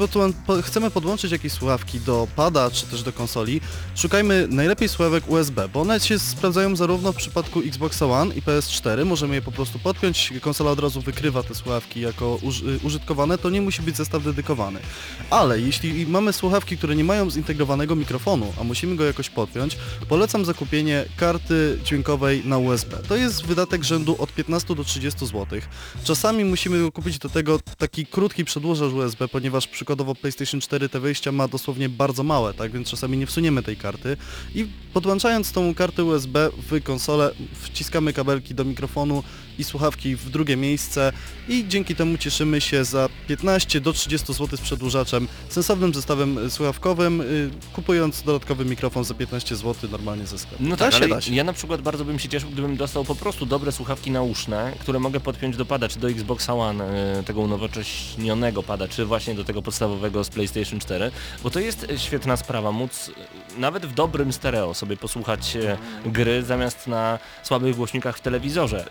chcemy podłączyć jakieś słuchawki do pada czy też do konsoli, szukajmy najlepiej słuchawek USB, bo one się sprawdzają zarówno w przypadku Xbox One i PS4, możemy je po prostu podpiąć, konsola od razu wykrywa te słuchawki jako uż, użytkowane, to nie musi być zestaw dedykowany. Ale jeśli mamy słuchawki, które nie mają zintegrowanego mikrofonu, a musimy go jakoś podpiąć, polecam zakupienie karty dźwiękowej na USB. To jest wydatek rzędu od 15 do 30 zł. Czasami musimy kupić do tego taki krótki przedłużacz USB, ponieważ przykładowo PlayStation 4 te wyjścia ma dosłownie bardzo małe, tak więc czasami nie wsuniemy tej karty i podłączając tą kartę USB w konsolę wciskamy kabelki do mikrofonu i słuchawki w drugie miejsce i dzięki temu cieszymy się za 15 do 30 zł z przedłużaczem, sensownym zestawem y, słuchawkowym, y, kupując dodatkowy mikrofon za 15 zł normalnie ze sklepu. No Da tak, się, ale da się. ja na przykład bardzo bym się cieszył, gdybym dostał po prostu dobre słuchawki nauszne, które mogę podpiąć do pada, czy do Xboxa One, e, tego unowocześnionego pada, czy właśnie do tego podstawowego z PlayStation 4, bo to jest świetna sprawa, móc e, nawet w dobrym stereo sobie posłuchać gry, zamiast na słabych głośnikach w telewizorze.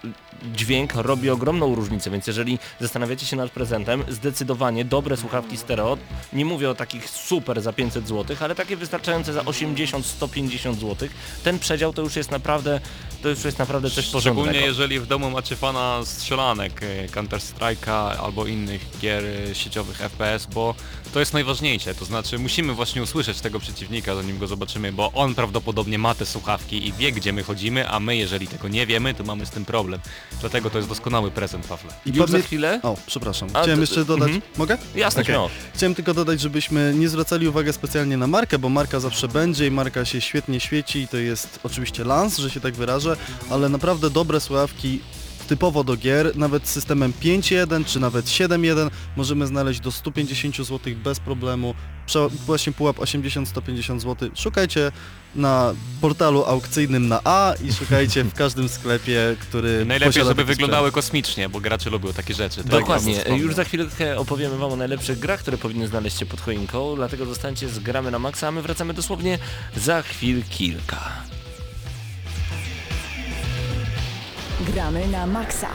Dźwięk robi ogromną różnicę, więc jeżeli zastanawiacie się nad prezentem, zdecydowanie dobre słuchawki stereo, nie mówię o takich super za 500 zł, ale takie wystarczające za 80-150 zł, ten przedział to już jest naprawdę, to już jest naprawdę coś porządnego. Szczególnie jeżeli w domu macie fana strzelanek, e, Counter Strike'a albo innych gier e, sieciowych FPS, bo to jest najważniejsze, to znaczy musimy właśnie usłyszeć tego przeciwnika, zanim go zobaczymy, bo on prawdopodobnie ma te słuchawki i wie gdzie my chodzimy, a my jeżeli tego nie wiemy, to mamy z tym problem. Dlatego to jest doskonały prezent, Pawle. I Już za chwilę? O, przepraszam. A, Chciałem jeszcze dodać... mhm. Mogę? Jasne, Okej. śmiało. Chciałem tylko dodać, żebyśmy nie zwracali uwagi specjalnie na markę, bo marka zawsze będzie i marka się świetnie świeci i to jest oczywiście lans, że się tak wyrażę, ale naprawdę dobre słuchawki typowo do gier, nawet z systemem 5.1 czy nawet 7.1 możemy znaleźć do 150 zł bez problemu. Prze- właśnie pułap 80-150 zł. Szukajcie na portalu aukcyjnym na A i szukajcie w każdym sklepie, który Najlepiej, żeby wyglądały kosmicznie, bo gracze lubią takie rzeczy. tak? Dokładnie. Już za chwilkę opowiemy Wam o najlepszych grach, które powinny znaleźć się pod choinką, dlatego zostańcie z Gramy na Maxa, a my wracamy dosłownie za chwil kilka. Gramy na maksa.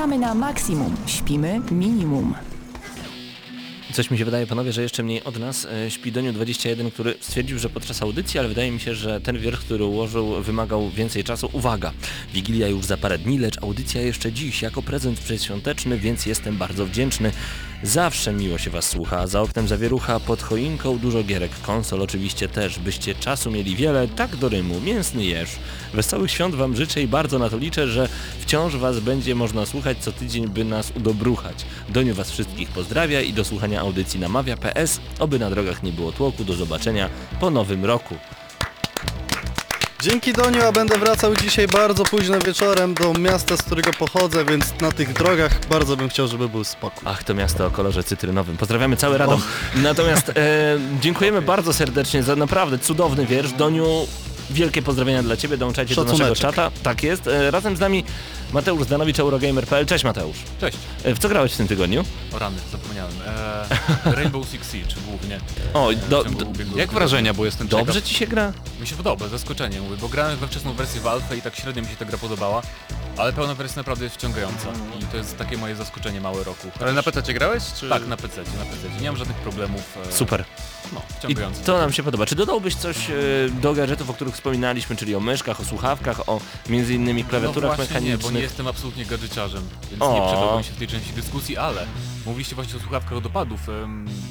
Gramy na maksimum, śpimy minimum. Coś mi się wydaje, panowie, że jeszcze mniej od nas e, śpi Doniu 21, który stwierdził, że podczas audycji, ale wydaje mi się, że ten wiersz, który ułożył, wymagał więcej czasu. Uwaga! Wigilia już za parę dni, lecz audycja jeszcze dziś, jako prezent przedświąteczny, więc jestem bardzo wdzięczny. Zawsze miło się Was słucha, za oknem zawierucha, pod choinką dużo gierek, konsol oczywiście też, byście czasu mieli wiele, tak do rymu, mięsny jeż. Wesołych świąt Wam życzę i bardzo na to liczę, że wciąż Was będzie można słuchać co tydzień, by nas udobruchać. Doniu Was wszystkich pozdrawia i do słuchania audycji namawia PS, oby na drogach nie było tłoku, do zobaczenia po nowym roku. Dzięki Doniu, a będę wracał dzisiaj bardzo późno wieczorem do miasta, z którego pochodzę, więc na tych drogach bardzo bym chciał, żeby był spokój. Ach, to miasto o kolorze cytrynowym. Pozdrawiamy cały Radom. Natomiast e, dziękujemy bardzo serdecznie za naprawdę cudowny wiersz. Doniu, wielkie pozdrowienia dla Ciebie, dołączajcie do naszego czata. Tak jest. E, razem z nami Mateusz Zdanowicz, Eurogamer.pl. Cześć Mateusz. Cześć. E, w co grałeś w tym tygodniu? O rany, zapomniałem. Eee, Rainbow Six Siege głównie. O, do, Czemu do, ubiegłego Jak wrażenia, bo jestem dobrze ciekaw. Ci się gra? Mi się podoba, zaskoczenie mówię, bo grałem we wczesną wersję w Alpha i tak średnio mi się ta gra podobała, ale pełna wersja naprawdę jest wciągająca i to jest takie moje zaskoczenie małe roku. Ale na PC grałeś? Czy... Tak, na PC, na PC. Nie mam żadnych problemów. E, Super. No, I wciągające. to nam się podoba. Czy dodałbyś coś e, do gadżetów, o których wspominaliśmy, czyli o myszkach, o słuchawkach, o między innymi no klawiaturach właśnie nie, bo nie mechanicznych? jestem absolutnie gadżeciarzem, więc O. nie przydałbym się w tej części dyskusji, ale mówiliście właśnie o słuchawkach do padów.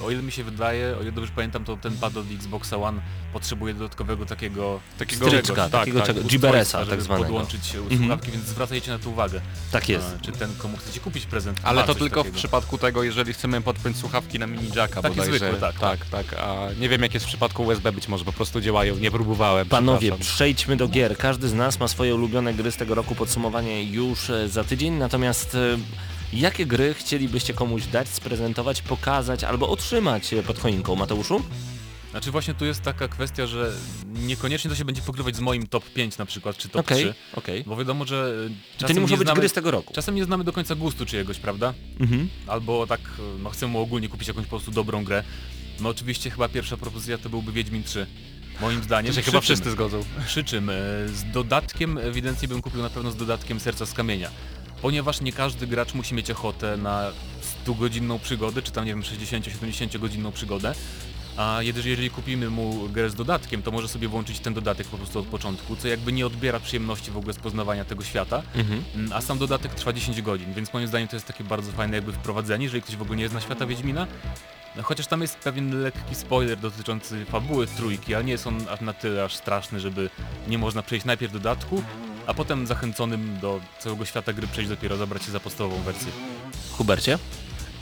O ile mi się wydaje, o ile dobrze pamiętam, to ten pad od Xboxa One potrzebuje dodatkowego takiego Takiego Stryczka, czegoś, takiego czego- ustrojstwa, GBRS-a żeby tak zwanego. podłączyć się Mhm. słuchawki, więc zwracajcie na to uwagę. Tak jest. E, Czy ten, komu chcecie kupić prezent, Ale to tylko w takiego. przypadku tego, jeżeli chcemy podpiąć słuchawki na mini jacka Taki bodajże. zwykły, tak, tak, tak. A nie wiem jak jest w przypadku USB, być może po prostu działają, nie próbowałem. Panowie, przepraszam. przejdźmy do gier. Każdy z nas ma swoje ulubione gry z tego roku, podsumowanie już e, za tydzień, natomiast e, jakie gry chcielibyście komuś dać, sprezentować, pokazać albo otrzymać e, pod choinką, Mateuszu? Znaczy właśnie tu jest taka kwestia, że niekoniecznie to się będzie pokrywać z moim top 5 na przykład, czy top Okej, 3, okej. bo wiadomo, że e, To czasem nie muszą być znamy, gry z tego roku. Czasem nie znamy do końca gustu czyjegoś, prawda? Mhm. Albo tak, no chcemy ogólnie kupić jakąś po prostu dobrą grę. No oczywiście chyba pierwsza propozycja to byłby Wiedźmin 3. Moim zdaniem. Się Przy chyba czym- wszyscy zgodzą. Przy czym z dodatkiem ewidentnie bym kupił na pewno z dodatkiem Serca z Kamienia. Ponieważ nie każdy gracz musi mieć ochotę na 100-godzinną przygodę, czy tam nie wiem 60-70 godzinną przygodę. A jeżeli, jeżeli kupimy mu grę z dodatkiem, to może sobie włączyć ten dodatek po prostu od początku, co jakby nie odbiera przyjemności w ogóle z poznawania tego świata. Mhm. Mm, A sam dodatek trwa 10 godzin, więc moim zdaniem to jest takie bardzo fajne jakby wprowadzenie, jeżeli ktoś w ogóle nie zna świata Wiedźmina. No, chociaż tam jest pewien lekki spoiler dotyczący fabuły trójki, ale nie jest on aż na tyle aż straszny, żeby nie można przejść najpierw dodatku, a potem zachęconym do całego świata gry przejść dopiero zabrać się za podstawową wersję. Hubercie?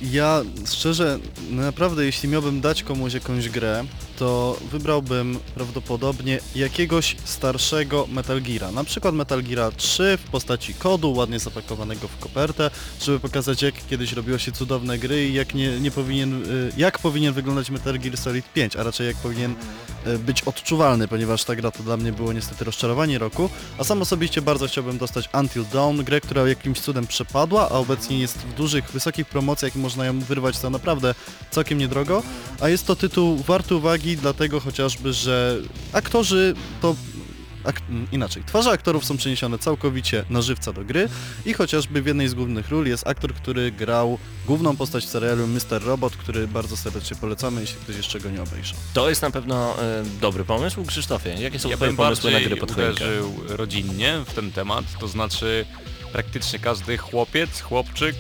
Ja szczerze, naprawdę jeśli miałbym dać komuś jakąś grę, to wybrałbym prawdopodobnie jakiegoś starszego Metal Geara. Na przykład Metal Geara 3 w postaci kodu, ładnie zapakowanego w kopertę, żeby pokazać jak kiedyś robiło się cudowne gry i jak nie, nie powinien, y, jak powinien wyglądać Metal Gear Solid 5, a raczej jak powinien być odczuwalny, ponieważ ta gra to dla mnie było niestety rozczarowanie roku, a sam osobiście bardzo chciałbym dostać Until Dawn, grę, która jakimś cudem przepadła, a obecnie jest w dużych, wysokich promocjach i można ją wyrwać za naprawdę całkiem niedrogo, a jest to tytuł warty uwagi, dlatego chociażby, że aktorzy to ak inaczej, twarze aktorów są przeniesione całkowicie na żywca do gry i chociażby w jednej z głównych ról jest aktor, który grał główną postać w serialu Mr. Robot, który bardzo serdecznie polecamy, jeśli ktoś jeszcze go nie obejrzał. To jest na pewno e, dobry pomysł. Krzysztofie, jakie są Ja twoje pomysły na gry pod choinkę? uderzył rodzinnie w ten temat, to znaczy praktycznie każdy chłopiec, chłopczyk,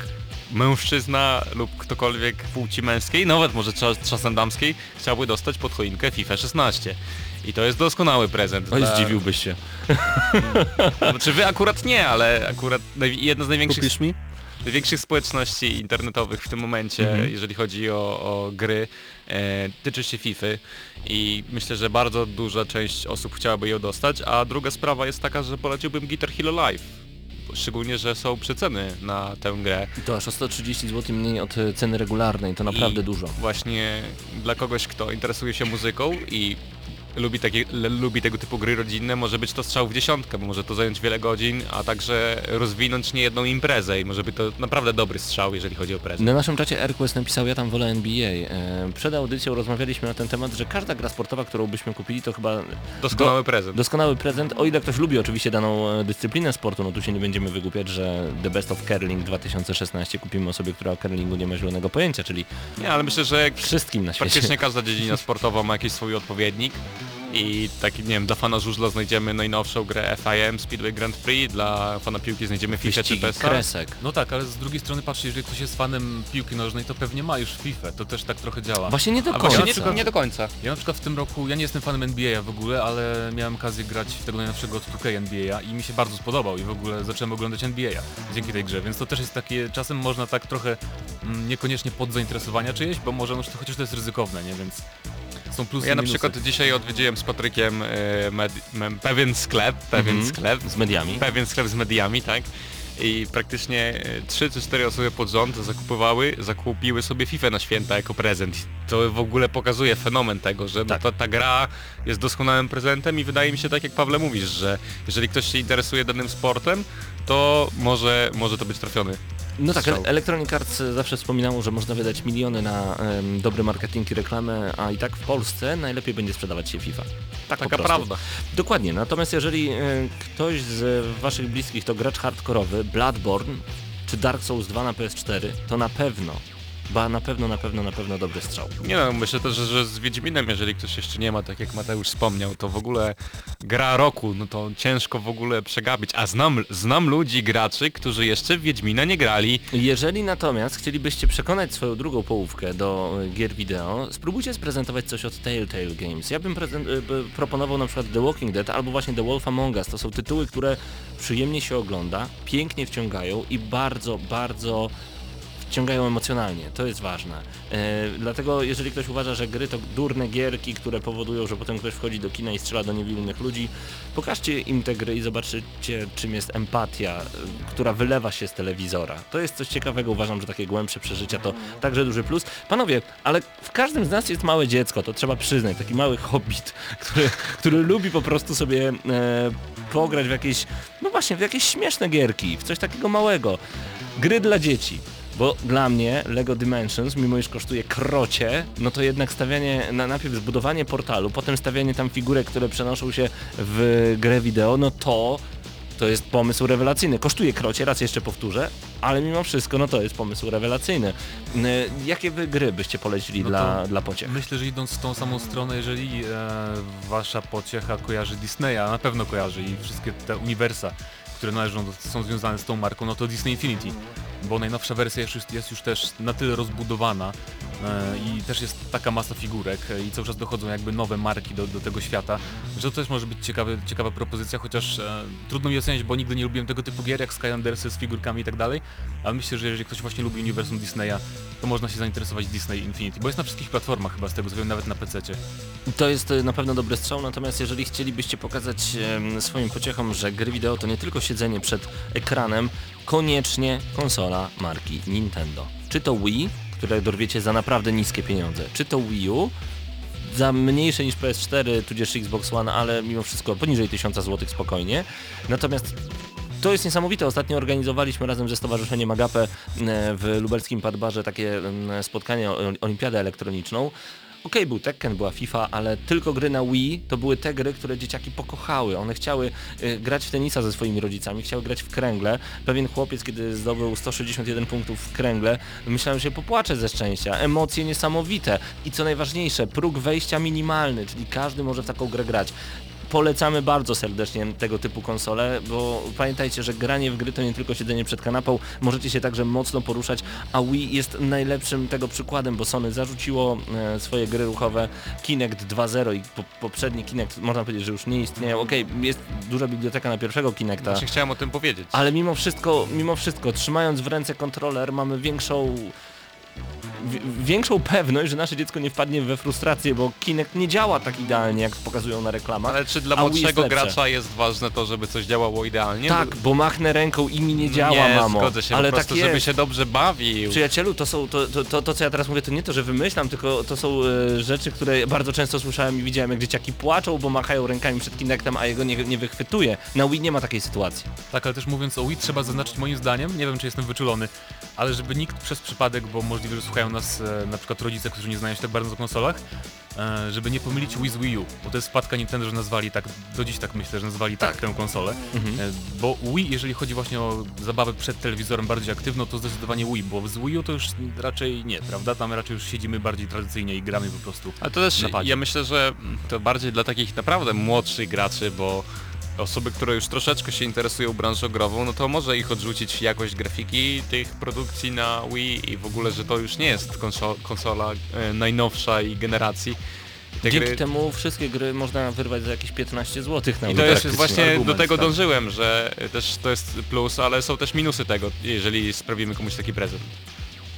mężczyzna lub ktokolwiek płci męskiej, nawet może cza- czasem damskiej, chciałby dostać pod choinkę FIFA 16. I to jest doskonały prezent. Oj, dla- zdziwiłbyś się. Znaczy wy akurat nie, ale akurat jedna z największych Kupisz mi? największych społeczności internetowych w tym momencie, Mhm. jeżeli chodzi o, o gry, e, tyczy się FIFA i myślę, że bardzo duża część osób chciałaby ją dostać, a druga sprawa jest taka, że poleciłbym Guitar Hero Live. Szczególnie, że są przeceny na tę grę. To aż o 130 zł mniej od ceny regularnej, to naprawdę I dużo. Właśnie dla kogoś, kto interesuje się muzyką i lubi, takie, lubi tego typu gry rodzinne, może być to strzał w dziesiątkę, bo może to zająć wiele godzin, a także rozwinąć niejedną imprezę i może być to naprawdę dobry strzał, jeżeli chodzi o prezent. Na naszym czacie AirQuest napisał, ja tam wolę NBA. E, Przed audycją rozmawialiśmy na ten temat, że każda gra sportowa, którą byśmy kupili, to chyba Doskonały prezent. doskonały prezent, o ile ktoś lubi oczywiście daną e, dyscyplinę sportu, no tu się nie będziemy wygłupiać, że The Best of Curling 2016 kupimy osobie, która o curlingu nie ma zielonego pojęcia, czyli Nie, ale myślę, że wszystkim na świecie. praktycznie każda dziedzina sportowa ma jakiś swój odpowiednik. I taki, nie wiem, dla fana żużla znajdziemy najnowszą grę FIM Speedway Grand Prix, dla fana piłki znajdziemy FIFA czy PESA. kresek. No tak, ale z drugiej strony patrzcie, jeżeli ktoś jest fanem piłki nożnej, to pewnie ma już FIFA, to też tak trochę działa. Właśnie nie do A końca. właśnie nie, nie do końca. Ja na przykład w tym roku, ja nie jestem fanem NBA w ogóle, ale miałem okazję grać w tego najnowszego od 2K NBA i mi się bardzo spodobał i w ogóle zacząłem oglądać NBA dzięki tej grze, więc to też jest takie, czasem można tak trochę mm, niekoniecznie pod zainteresowania czyjeś, bo może no, chociaż to jest ryzykowne, nie, więc są plusy Ja na minusy. przykład dzisiaj odwiedziłem z Patrykiem e, pewien sklep, pewien Mhm. sklep, Z mediami. pewien sklep z mediami, tak? I praktycznie e, trzy czy cztery osoby pod rząd zakupowały, zakupiły sobie FIFA na święta jako prezent. To w ogóle pokazuje fenomen tego, że Tak. ta, ta gra jest doskonałym prezentem i wydaje mi się tak jak Pawle mówisz, że jeżeli ktoś się interesuje danym sportem, to może, może to być trafiony. No tak, strzał. Electronic Arts zawsze wspominało, że można wydać miliony na em, dobry marketing i reklamę, a i tak w Polsce najlepiej będzie sprzedawać się FIFA. Tak Taka prawda. Dokładnie, natomiast jeżeli e, ktoś z waszych bliskich to gracz hardkorowy, Bloodborne czy Dark Souls 2 na PS4, to na pewno, ba na pewno, na pewno, na pewno dobry strzał. Nie no, myślę też, że, z Wiedźminem, jeżeli ktoś jeszcze nie ma, tak jak Mateusz wspomniał, to w ogóle gra roku, no to ciężko w ogóle przegapić. A znam, znam ludzi, graczy, którzy jeszcze w Wiedźmina nie grali. Jeżeli natomiast chcielibyście przekonać swoją drugą połówkę do e, gier wideo, spróbujcie sprezentować coś od Telltale Games. Ja bym b- proponował na przykład The Walking Dead albo właśnie The Wolf Among Us. To są tytuły, które przyjemnie się ogląda, pięknie wciągają i bardzo, bardzo wciągają emocjonalnie, to jest ważne. E, dlatego jeżeli ktoś uważa, że gry to durne gierki, które powodują, że potem ktoś wchodzi do kina i strzela do niewinnych ludzi, pokażcie im te gry i zobaczycie czym jest empatia, e, która wylewa się z telewizora. To jest coś ciekawego, uważam, że takie głębsze przeżycia to także duży plus. Panowie, ale w każdym z nas jest małe dziecko, to trzeba przyznać, taki mały hobbit, który, który lubi po prostu sobie e, pograć w jakieś, no właśnie, w jakieś śmieszne gierki, w coś takiego małego. Gry dla dzieci. Bo dla mnie LEGO Dimensions, mimo iż kosztuje krocie, no to jednak stawianie, na, najpierw zbudowanie portalu, potem stawianie tam figurek, które przenoszą się w grę wideo, no to to jest pomysł rewelacyjny. Kosztuje krocie, raz jeszcze powtórzę, ale mimo wszystko, no to jest pomysł rewelacyjny. Jakie wy gry byście polecili No dla, dla pociech? Myślę, że idąc w tą samą stronę, jeżeli e, wasza pociecha kojarzy Disneya, a na pewno kojarzy i wszystkie te uniwersa, które należą, do, są związane z tą marką, no to Disney Infinity. Bo najnowsza wersja jest już, jest już też na tyle rozbudowana e, i też jest taka masa figurek e, i cały czas dochodzą jakby nowe marki do, do tego świata, że to też może być ciekawy, ciekawa propozycja, chociaż e, trudno mi ocenić, bo nigdy nie lubiłem tego typu gier jak Skylandersy z figurkami i tak dalej, ale myślę, że jeżeli ktoś właśnie lubi uniwersum Disneya, to można się zainteresować Disney Infinity, bo jest na wszystkich platformach chyba z tego co wiem, nawet na PC. To jest e, na pewno dobry strzał, natomiast jeżeli chcielibyście pokazać swoim pociechom, że gry wideo to nie tylko siedzenie przed ekranem, koniecznie konsola marki Nintendo. Czy to Wii, które dorwiecie za naprawdę niskie pieniądze, czy to Wii U, za mniejsze niż PS4, tudzież Xbox One, ale mimo wszystko poniżej 1000 zł spokojnie. Natomiast to jest niesamowite. Ostatnio organizowaliśmy razem ze Stowarzyszeniem Agape e, w lubelskim Padbarze takie mm, spotkanie, olimpiadę elektroniczną. Okej, był Tekken, była FIFA, ale tylko gry na Wii to były te gry, które dzieciaki pokochały. One chciały y, grać w tenisa ze swoimi rodzicami, chciały grać w kręgle. Pewien chłopiec, kiedy zdobył 161 punktów w kręgle, myślałem, że się popłaczę ze szczęścia. Emocje niesamowite i co najważniejsze, próg wejścia minimalny, czyli każdy może w taką grę grać. Polecamy bardzo serdecznie tego typu konsole, bo pamiętajcie, że granie w gry to nie tylko siedzenie przed kanapą, możecie się także mocno poruszać, a Wii jest najlepszym tego przykładem, bo Sony zarzuciło e, swoje gry ruchowe Kinect 2.0 i po, poprzedni Kinect można powiedzieć, że już nie istnieją. Okej, jest duża biblioteka na pierwszego Kinecta, Właśnie chciałem o tym powiedzieć. ale mimo wszystko, mimo wszystko, trzymając w ręce kontroler mamy większą wi- większą pewność, że nasze dziecko nie wpadnie we frustrację, bo Kinect nie działa tak idealnie, jak pokazują na reklamach. Ale czy dla jest młodszego lepsze. gracza jest ważne to, żeby coś działało idealnie? Tak, bo machnę ręką i mi nie działa, nie, mamo. zgodzę się, ale po prostu, tak jest. żeby się dobrze bawił. Przyjacielu, to są, to, to, to, to co ja teraz mówię, to nie to, że wymyślam, tylko to są e, rzeczy, które bardzo często słyszałem i widziałem, jak dzieciaki płaczą, bo machają rękami przed Kinectem, a jego nie, nie wychwytuje. Na Wii nie ma takiej sytuacji. Tak, ale też mówiąc o Wii trzeba zaznaczyć moim zdaniem, nie wiem czy jestem wyczulony, ale żeby nikt przez przypadek, bo możliwe że słuchają nas e, na przykład rodzice, którzy nie znają się tak bardzo na konsolach, e, żeby nie pomylić Wii z Wii U, bo to jest wpadka Nintendo, że nazwali tak, do dziś tak myślę, że nazwali tak, tę konsolę, Mhm. e, bo Wii, jeżeli chodzi właśnie o zabawę przed telewizorem bardziej aktywną, to zdecydowanie Wii, bo z Wii U to już raczej nie, prawda? Tam raczej już siedzimy bardziej tradycyjnie i gramy po prostu. A to też ja myślę, że to bardziej dla takich naprawdę młodszych graczy, bo osoby, które już troszeczkę się interesują branżą grową, no to może ich odrzucić jakość grafiki tych produkcji na Wii i w ogóle, że to już nie jest konso konsola e, najnowsza i generacji. Te Dzięki gry- temu wszystkie gry można wyrwać za jakieś 15 zł na I to jest właśnie argument, do tego tak. dążyłem, że też to jest plus, ale są też minusy tego, jeżeli sprawimy komuś taki prezent.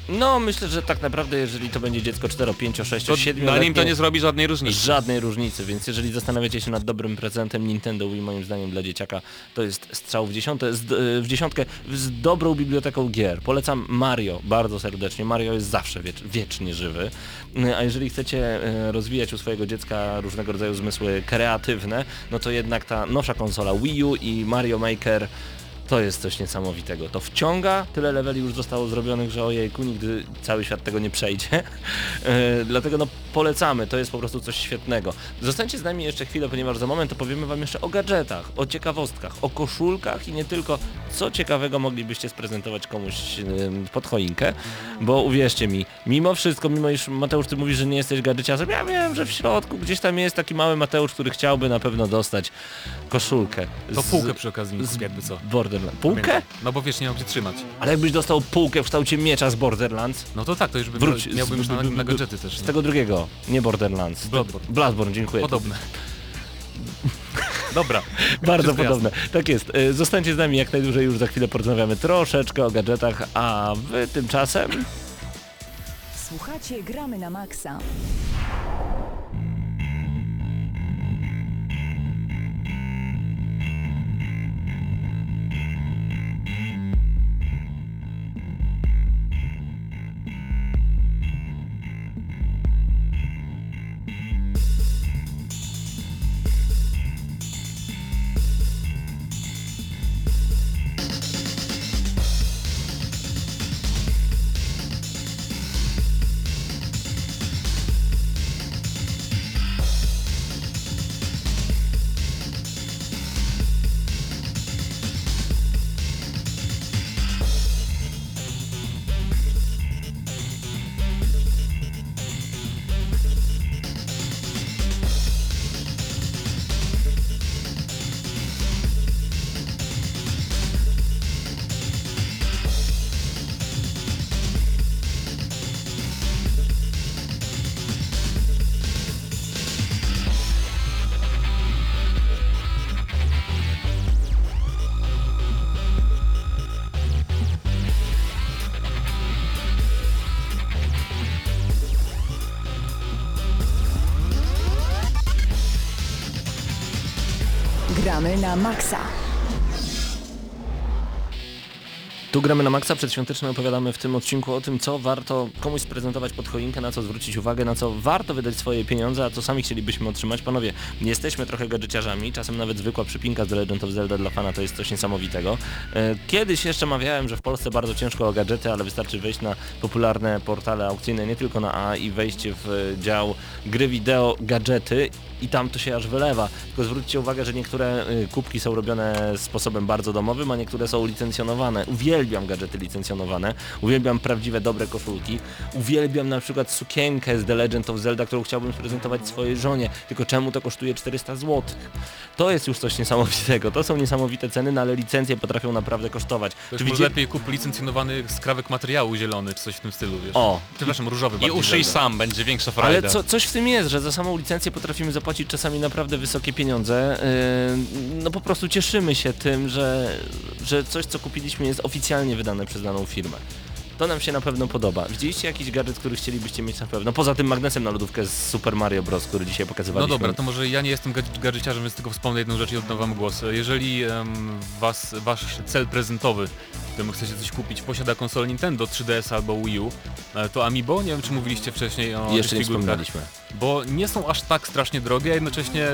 No myślę, że tak naprawdę jeżeli to będzie dziecko 4, 5, 6, To 7 na nim to nie zrobi żadnej różnicy. Żadnej różnicy, więc jeżeli zastanawiacie się nad dobrym prezentem Nintendo Wii, moim zdaniem dla dzieciaka to jest strzał w, dziesiąte, z, w dziesiątkę z dobrą biblioteką gier. Polecam Mario bardzo serdecznie. Mario jest zawsze wiecz, wiecznie żywy. A jeżeli chcecie e, rozwijać u swojego dziecka różnego rodzaju zmysły kreatywne, no to jednak ta nowsza konsola Wii U i Mario Maker to jest coś niesamowitego. To wciąga, tyle leveli już zostało zrobionych, że ojejku, nigdy cały świat tego nie przejdzie. E, Dlatego no polecamy, to jest po prostu coś świetnego. Zostańcie z nami jeszcze chwilę, ponieważ za moment opowiemy wam jeszcze o gadżetach, o ciekawostkach, o koszulkach i nie tylko, co ciekawego moglibyście sprezentować komuś pod choinkę, bo uwierzcie mi, mimo wszystko, mimo iż Mateusz ty mówisz, że nie jesteś gadżeciarzem, ja wiem, że w środku gdzieś tam jest taki mały Mateusz, który chciałby na pewno dostać koszulkę. To półkę przy okazji jakby co. Borderlands. Półkę? Pamiętaj. No bo wiesz, nie mam gdzie trzymać. Ale jakbyś dostał półkę w kształcie miecza z Borderlands, No to tak, to już by Wróć, miał, miałbym już na, na gadżety też. z nie? tego drugiego, nie Borderlands. Bloodborne. Bloodborne, dziękuję. Podobne. Dobra. Bardzo podobne. Tak jest. E, Zostańcie z nami jak najdłużej, już za chwilę porozmawiamy troszeczkę o gadżetach, a wy tymczasem... Słuchacie, gramy na maksa. Na maksa. Tu gramy na maksa przedświąteczne opowiadamy w tym odcinku o tym, co warto komuś sprezentować pod choinkę, na co zwrócić uwagę, na co warto wydać swoje pieniądze, a co sami chcielibyśmy otrzymać. Panowie, jesteśmy trochę gadżeciarzami, czasem nawet zwykła przypinka z The Legend of Zelda dla fana to jest coś niesamowitego. E, Kiedyś jeszcze mawiałem, że w Polsce bardzo ciężko o gadżety, ale wystarczy wejść na popularne portale aukcyjne, nie tylko na A i wejście w e, dział gry wideo, gadżety i tam to się aż wylewa. Tylko zwróćcie uwagę, że niektóre y, kubki są robione sposobem bardzo domowym, a niektóre są licencjonowane. Uwielbiam gadżety licencjonowane, uwielbiam prawdziwe, dobre koszulki, uwielbiam na przykład sukienkę z The Legend of Zelda, którą chciałbym sprezentować swojej żonie, tylko czemu to kosztuje 400 zł? To jest już coś niesamowitego, to są niesamowite ceny, no ale licencje potrafią naprawdę kosztować. To Czy widzicie- lepiej kup licencjonowany skrawek materiału zielony, czy coś w tym stylu, wiesz. O, Przepraszam, różowy I uszyj sam, będzie większa frajda. Ale co, coś w tym jest, że za samą licencję potrafimy zapłacić czasami naprawdę wysokie pieniądze. Yy, No po prostu cieszymy się tym, że, że coś co kupiliśmy jest oficjalnie wydane przez daną firmę. To nam się na pewno podoba. Widzieliście jakiś gadżet, który chcielibyście mieć na pewno? Poza tym magnesem na lodówkę z Super Mario Bros., który dzisiaj No pokazywaliśmy. dobra, to może ja nie jestem gadż- gadżeciarzem, więc tylko wspomnę jedną rzecz i oddam wam głos. Jeżeli em, was, wasz cel prezentowy System, chcecie coś kupić, posiada konsolę Nintendo 3DS albo Wii U, e, to Amiibo, nie wiem czy mówiliście wcześniej o Jeszcze nie wspominaliśmy. Bo nie są aż tak strasznie drogie, a jednocześnie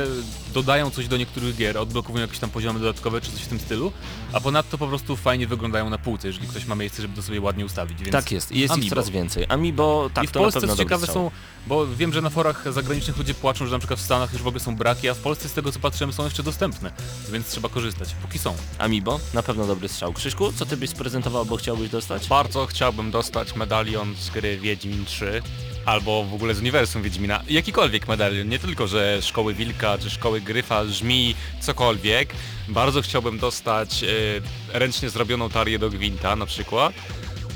dodają coś do niektórych gier, odblokowują jakieś tam poziomy dodatkowe czy coś w tym stylu, a ponadto po prostu fajnie wyglądają na półce, jeżeli ktoś ma miejsce, żeby to sobie ładnie ustawić, więc Tak jest, i jest ich Amiibo. coraz więcej. Amiibo, tak I w to na Polsce pewno co ciekawe strzał. są, bo wiem, że na forach zagranicznych ludzie płaczą, że na przykład w Stanach już w ogóle są braki, a w Polsce z tego co patrzyłem są jeszcze dostępne, więc trzeba korzystać, póki są. Amiibo, na pewno dobry strzał. Krzyśku, co ty byś sprezentował, bo chciałbyś dostać? Bardzo chciałbym dostać medalion z gry Wiedźmin 3 albo w ogóle z uniwersum Wiedźmina. Jakikolwiek medalion, nie tylko, że Szkoły Wilka, czy Szkoły Gryfa, Żmi, cokolwiek. Bardzo chciałbym dostać e, ręcznie zrobioną tarię do Gwinta na przykład.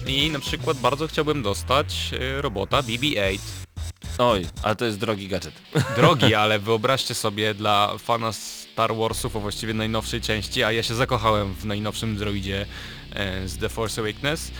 I na przykład bardzo chciałbym dostać e, robota BB-8. Oj, ale to jest drogi gadżet. Drogi, ale wyobraźcie sobie dla fana Star Warsów, a właściwie najnowszej części, a ja się zakochałem w najnowszym droidzie e, z The Force Awakens.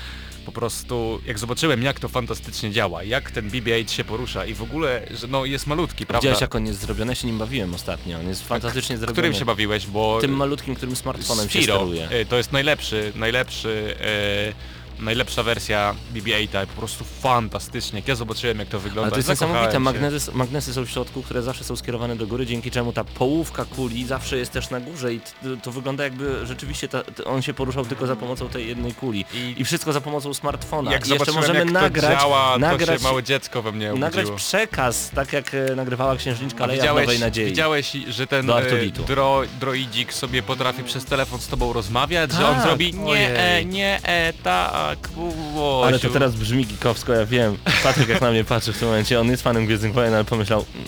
Po prostu jak zobaczyłem jak to fantastycznie działa, jak ten BB-8 się porusza i w ogóle, że no jest malutki, prawda? Widziałeś jak on jest zrobiony? Ja się nim bawiłem ostatnio. On jest fantastycznie zrobiony. Którym się bawiłeś, bo Tym malutkim, którym smartfonem się Sphero, steruje. e, to jest najlepszy, najlepszy, e, najlepsza wersja BB-8, po prostu fantastycznie. Jak ja zobaczyłem jak to wygląda, Ale to jest niesamowite, magnesy, magnesy są w środku, które zawsze są skierowane do góry, dzięki czemu ta połówka kuli zawsze jest też na górze i to wygląda jakby rzeczywiście ta, on się poruszał tylko za pomocą tej jednej kuli. I- I, wszystko za pomocą smartfona. Jak I jeszcze możemy jak nagrać, to działa, nagrać, to małe dziecko we mnie nagrać obudziło. przekaz, tak jak e, nagrywała księżniczka A Leia w widziałeś, Nowej Nadziei. widziałeś, że ten e, dro, droidzik sobie potrafi przez telefon z tobą rozmawiać, że on Tak, zrobi nie, e, nie, e, tak, Łosiu. Ale to teraz brzmi gikowsko, ja wiem. Patryk jak na mnie patrzy w tym momencie, on jest fanem Gwiezdnych Wojen, ale pomyślał... Mm,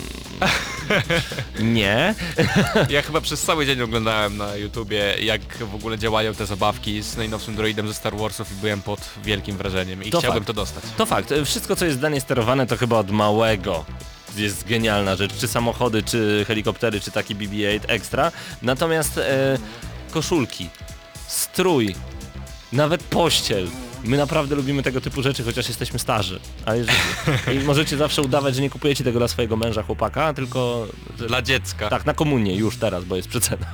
nie. Ja chyba przez cały dzień oglądałem na YouTubie, jak w ogóle działają te zabawki z najnowszym droidem ze Star Warsów i byłem pod wielkim wrażeniem i To chciałbym fakt. to dostać. To fakt, wszystko co jest zdanie sterowane to chyba od małego jest genialna rzecz, czy samochody, czy helikoptery, czy taki BB-8 ekstra. Natomiast e, koszulki, strój, nawet pościel. My naprawdę lubimy tego typu rzeczy, chociaż jesteśmy starzy. A jeżeli, I możecie zawsze udawać, że nie kupujecie tego dla swojego męża, chłopaka, tylko... Dla dziecka. Tak, na komunię już teraz, bo jest przecena.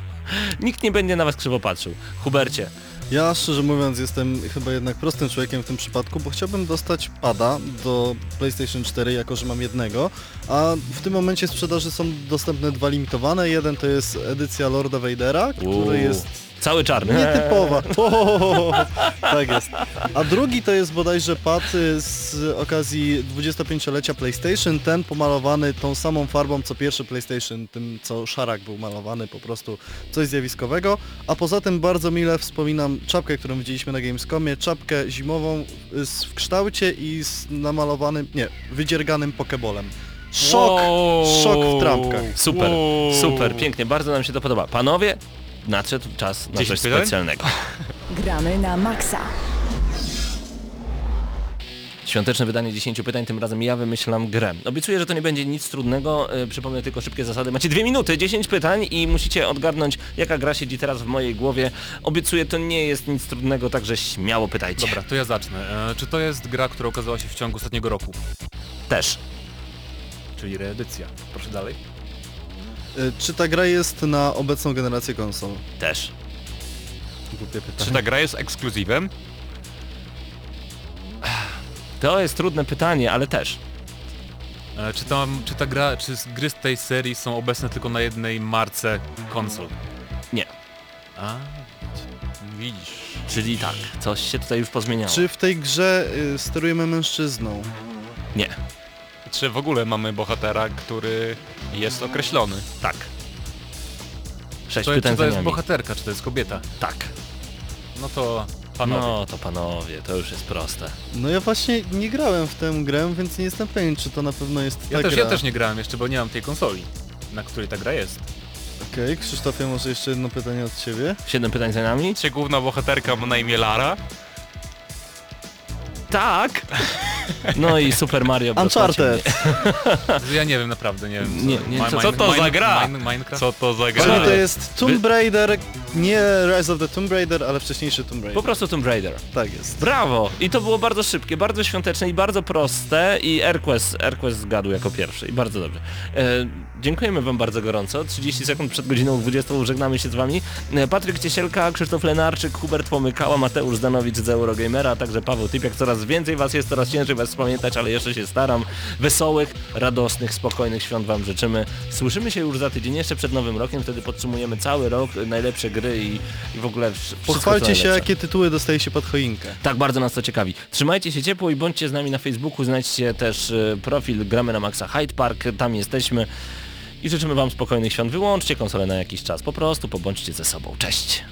Nikt nie będzie na was krzywo patrzył. Hubercie, Ja szczerze mówiąc jestem chyba jednak prostym człowiekiem w tym przypadku, bo chciałbym dostać pada do PlayStation 4, jako że mam jednego, a w tym momencie sprzedaży są dostępne dwa limitowane. Jeden to jest edycja Lorda Vadera, Uuu, który jest cały czarny. nietypowa. O, tak jest. A drugi to jest bodajże pad y, z okazji 25-lecia PlayStation, ten pomalowany tą samą farbą co pierwszy PlayStation, tym co szarak był malowany, po prostu coś zjawiskowego. A poza tym bardzo mile wspominam czapkę, którą widzieliśmy na Gamescomie, czapkę zimową y, z, w kształcie i z namalowanym, nie, wydzierganym pokebolem. Szok, Wow. szok w trampkach. Super, Wow. super, pięknie, bardzo nam się to podoba. Panowie, nadszedł czas na 10 coś pytań? specjalnego. Gramy na maksa. Świąteczne wydanie 10 pytań, tym razem ja wymyślam grę. Obiecuję, że to nie będzie nic trudnego, yy, przypomnę tylko szybkie zasady. Macie dwie minuty, 10 pytań i musicie odgadnąć, jaka gra siedzi teraz w mojej głowie. Obiecuję, to nie jest nic trudnego, także śmiało pytajcie. Dobra, to ja zacznę. E, czy to jest gra, która ukazała się w ciągu ostatniego roku? Też. Czyli reedycja. Proszę dalej. Y, Czy ta gra jest na obecną generację konsol? Też. Głupie Czy pytanie. ta gra jest ekskluzywem? To jest trudne pytanie, ale też. E, czy, tam, czy ta gra, czy z- gry z tej serii są obecne tylko na jednej marce konsol? Nie. A, Widzisz. Czyli tak, coś się tutaj już pozmieniało. Czy w tej grze y, sterujemy mężczyzną? Nie. Czy w ogóle mamy bohatera, który jest określony? Tak. Sześć to, pytań czy to jest bohaterka, czy to jest kobieta? Tak. No to panowie. No to panowie, to już jest proste. No ja właśnie nie grałem w tę grę, więc nie jestem pewien, czy to na pewno jest ta ja, też, gra. ja też nie grałem jeszcze, bo nie mam tej konsoli, na której ta gra jest. Okej, Krzysztofie, może jeszcze jedno pytanie od Ciebie? Siedem pytań za nami? Czy główna bohaterka ma na imię Lara? Tak! No i Super Mario Bros. Uncharted! Ja nie wiem, naprawdę nie wiem. Nie, nie, co- co to za gra? Mine, Minecraft? Co to za Czyli gra? to jest Tomb Raider, nie Rise of the Tomb Raider, ale wcześniejszy Tomb Raider. Po prostu Tomb Raider. Tak jest. Brawo! I to było bardzo szybkie, bardzo świąteczne i bardzo proste i Airquest, Airquest zgadł jako pierwszy i bardzo dobrze. E, Dziękujemy Wam bardzo gorąco. 30 sekund przed godziną 20 żegnamy się z Wami. E, Patryk Ciesielka, Krzysztof Lenarczyk, Hubert Pomykała, Mateusz Zdanowicz z Eurogamera, a także Paweł Typiak. Coraz więcej Was jest, coraz ciężej Was pamiętać, ale jeszcze się staram. Wesołych, radosnych, spokojnych świąt Wam życzymy. Słyszymy się już za tydzień, jeszcze przed Nowym Rokiem, wtedy podsumujemy cały rok, najlepsze gry i, i w ogóle wszystko Pochwalcie się, jakie tytuły dostaje się pod choinkę. Tak, bardzo nas to ciekawi. Trzymajcie się ciepło i bądźcie z nami na Facebooku, znajdźcie też e, profil Gramy na Maxa Hyde Park, tam jesteśmy i życzymy Wam spokojnych świąt. Wyłączcie konsolę na jakiś czas po prostu, pobądźcie ze sobą. Cześć!